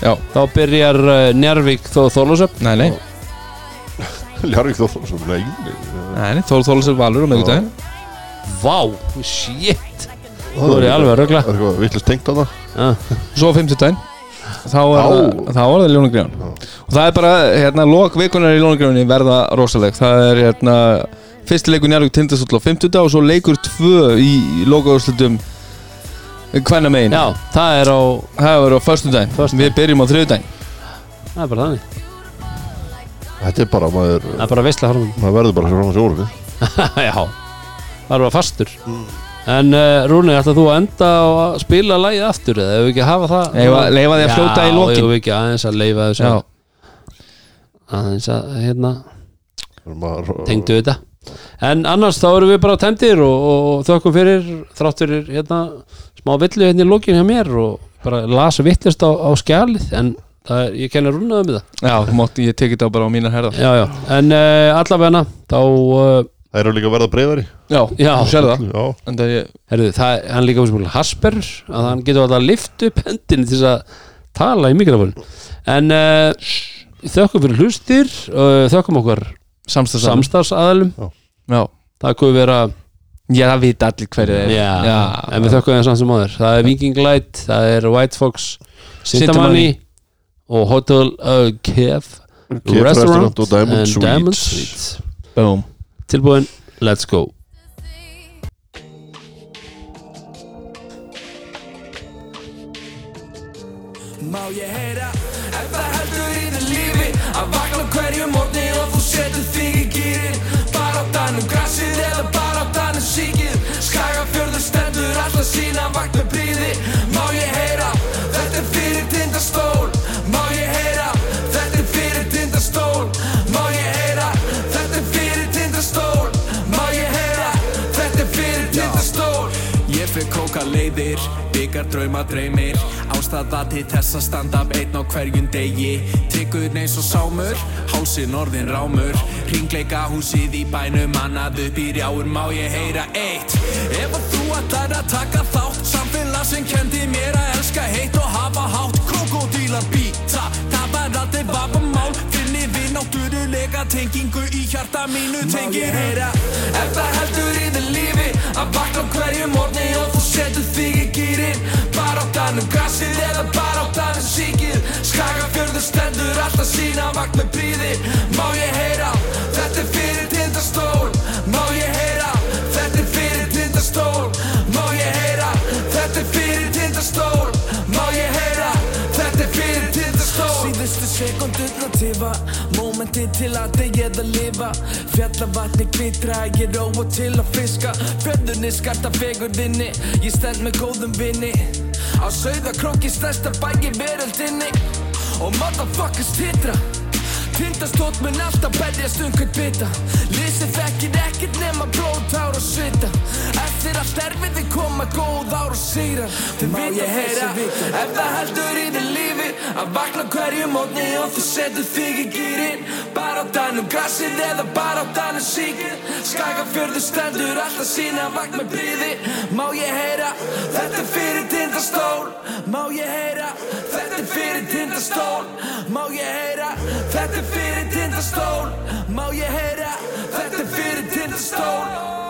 Já, Þá byrjar uh, Njarvík þó Þorlósöp nei, nei. Ljarvík Þórsson Nei, nei, Nei, Þór Þólasur Valur á miðgudaginn Vá, shit. Þú er ég alveg að rögla Það er eitthvað vittlust tengt á það. Svo á 50 daginn Þá er, það, þá er það Ljónagrján Og það er bara, hérna, lok vikunar í Ljónagrjáni verða rosaleg. Það er, hérna, fyrsti leikur Njarvík tindastóll á 50 dag Og svo leikur tvö í lokaúrslutum Hvenna megin Já, það er á Það er á förstu daginn Föstudaginn. Við byrjum á þriðu daginn Það er bara þannig Þetta er bara, maður, Það er bara veistlega horfum maður verður bara frá þessu orðu Já, það er bara fastur. En uh, Rúni, ætlar þú að enda á að spila lagið aftur eða hefur ekki að hafa það? Leyfa- leyfa því að fljóta í lokin. Já, hefur ekki aðeins að leifa þessu? Já, aðeins að, hérna, tengdu þetta. En annars þá erum við bara tæmdir og, og þökkum fyrir þrátt fyrir hérna, smá villu hérna í lokin hjá mér og bara lasa vittlust á, á skjalið. En er, ég kenni Rúnaðu með það. Já, þú mátti, ég tekið þetta bara á mínar herðar. Já, já, en uh, allavega þá, uh, Það eru líka að verða breyðari Já, Já. þú sér það. Já, En það er, herðu, það, hann líka fyrir Hasper, að hann getur alltaf að lifta upp hendinni til þess að tala í mikrofónin en uh, þökkum fyrir hlustir uh, þökkum okkar samstæðsam samstafsaðalum Já, það kuð vera já, það vita allir hverju það er Já, en við þökkum þeim samt sem áður. Það er Viking Light, það er White Fox Sintamani og Hotel uh, Kev Kev Restaurant og Diamond and Suite. Diamond Suite Boom. Tilbúin, let's go. Má ég heyra leiðir, byggar drauma dreymir. Ástæða til þess að standa upp einn á hverjum degi. Tryggur eins og sámur, hálsinn orðin rámur. Ringleika húsið í bænum, annað upp í rjáur Má ég heyra eitt. Ef að þú ætlar að taka þátt Samfélag sem kendi mér að elska heitt og hafa hátt. Krokodílar býta, það var aldrei við náttúrulega tengingu í hjarta mínu Tengi heyra, ef það heldur í þið lífi Að vakna hverju morgni og þú setur þig í gýrin danum grassið eða danum síkið. Skagafjörður stendur alltaf sína vakt með príði Má ég heyra, þetta er fyrir tindastól. Má ég heyra, þetta er fyrir tindastól. Má ég heyra, þetta er fyrir tindastól sekundurna tifa Mómentið til að degja eða lifa Fjallavatni kvitra, ég róa til að fiska. Fjörðunni skarta fegurðinni Ég stend með góðum vinni Á sauðakróki stærsta bæki veröldinni Og motherfuckers titra Tindastótt mun alltaf berjast um hvern bita. Lýsið þekkir ekkert nema blóð, tár og svita. Eftir allt erfiði koma góð ár og sigrar. Þið vita heyra Ef það heldur í þið lífi Að vakna hverju mótni og þú setur þig í gýrin Bara á dænum grassið eða bara á dænum síkir Skagafjörður stendur alltaf sína með bríði. Má ég heyra? Þetta er fyrir tindastól. Má ég heyra? Þetta er fyrir tindastól. Má ég heyra? Þetta er fyrir tindastól. Má ég heyra? Þetta er fyrir tindastól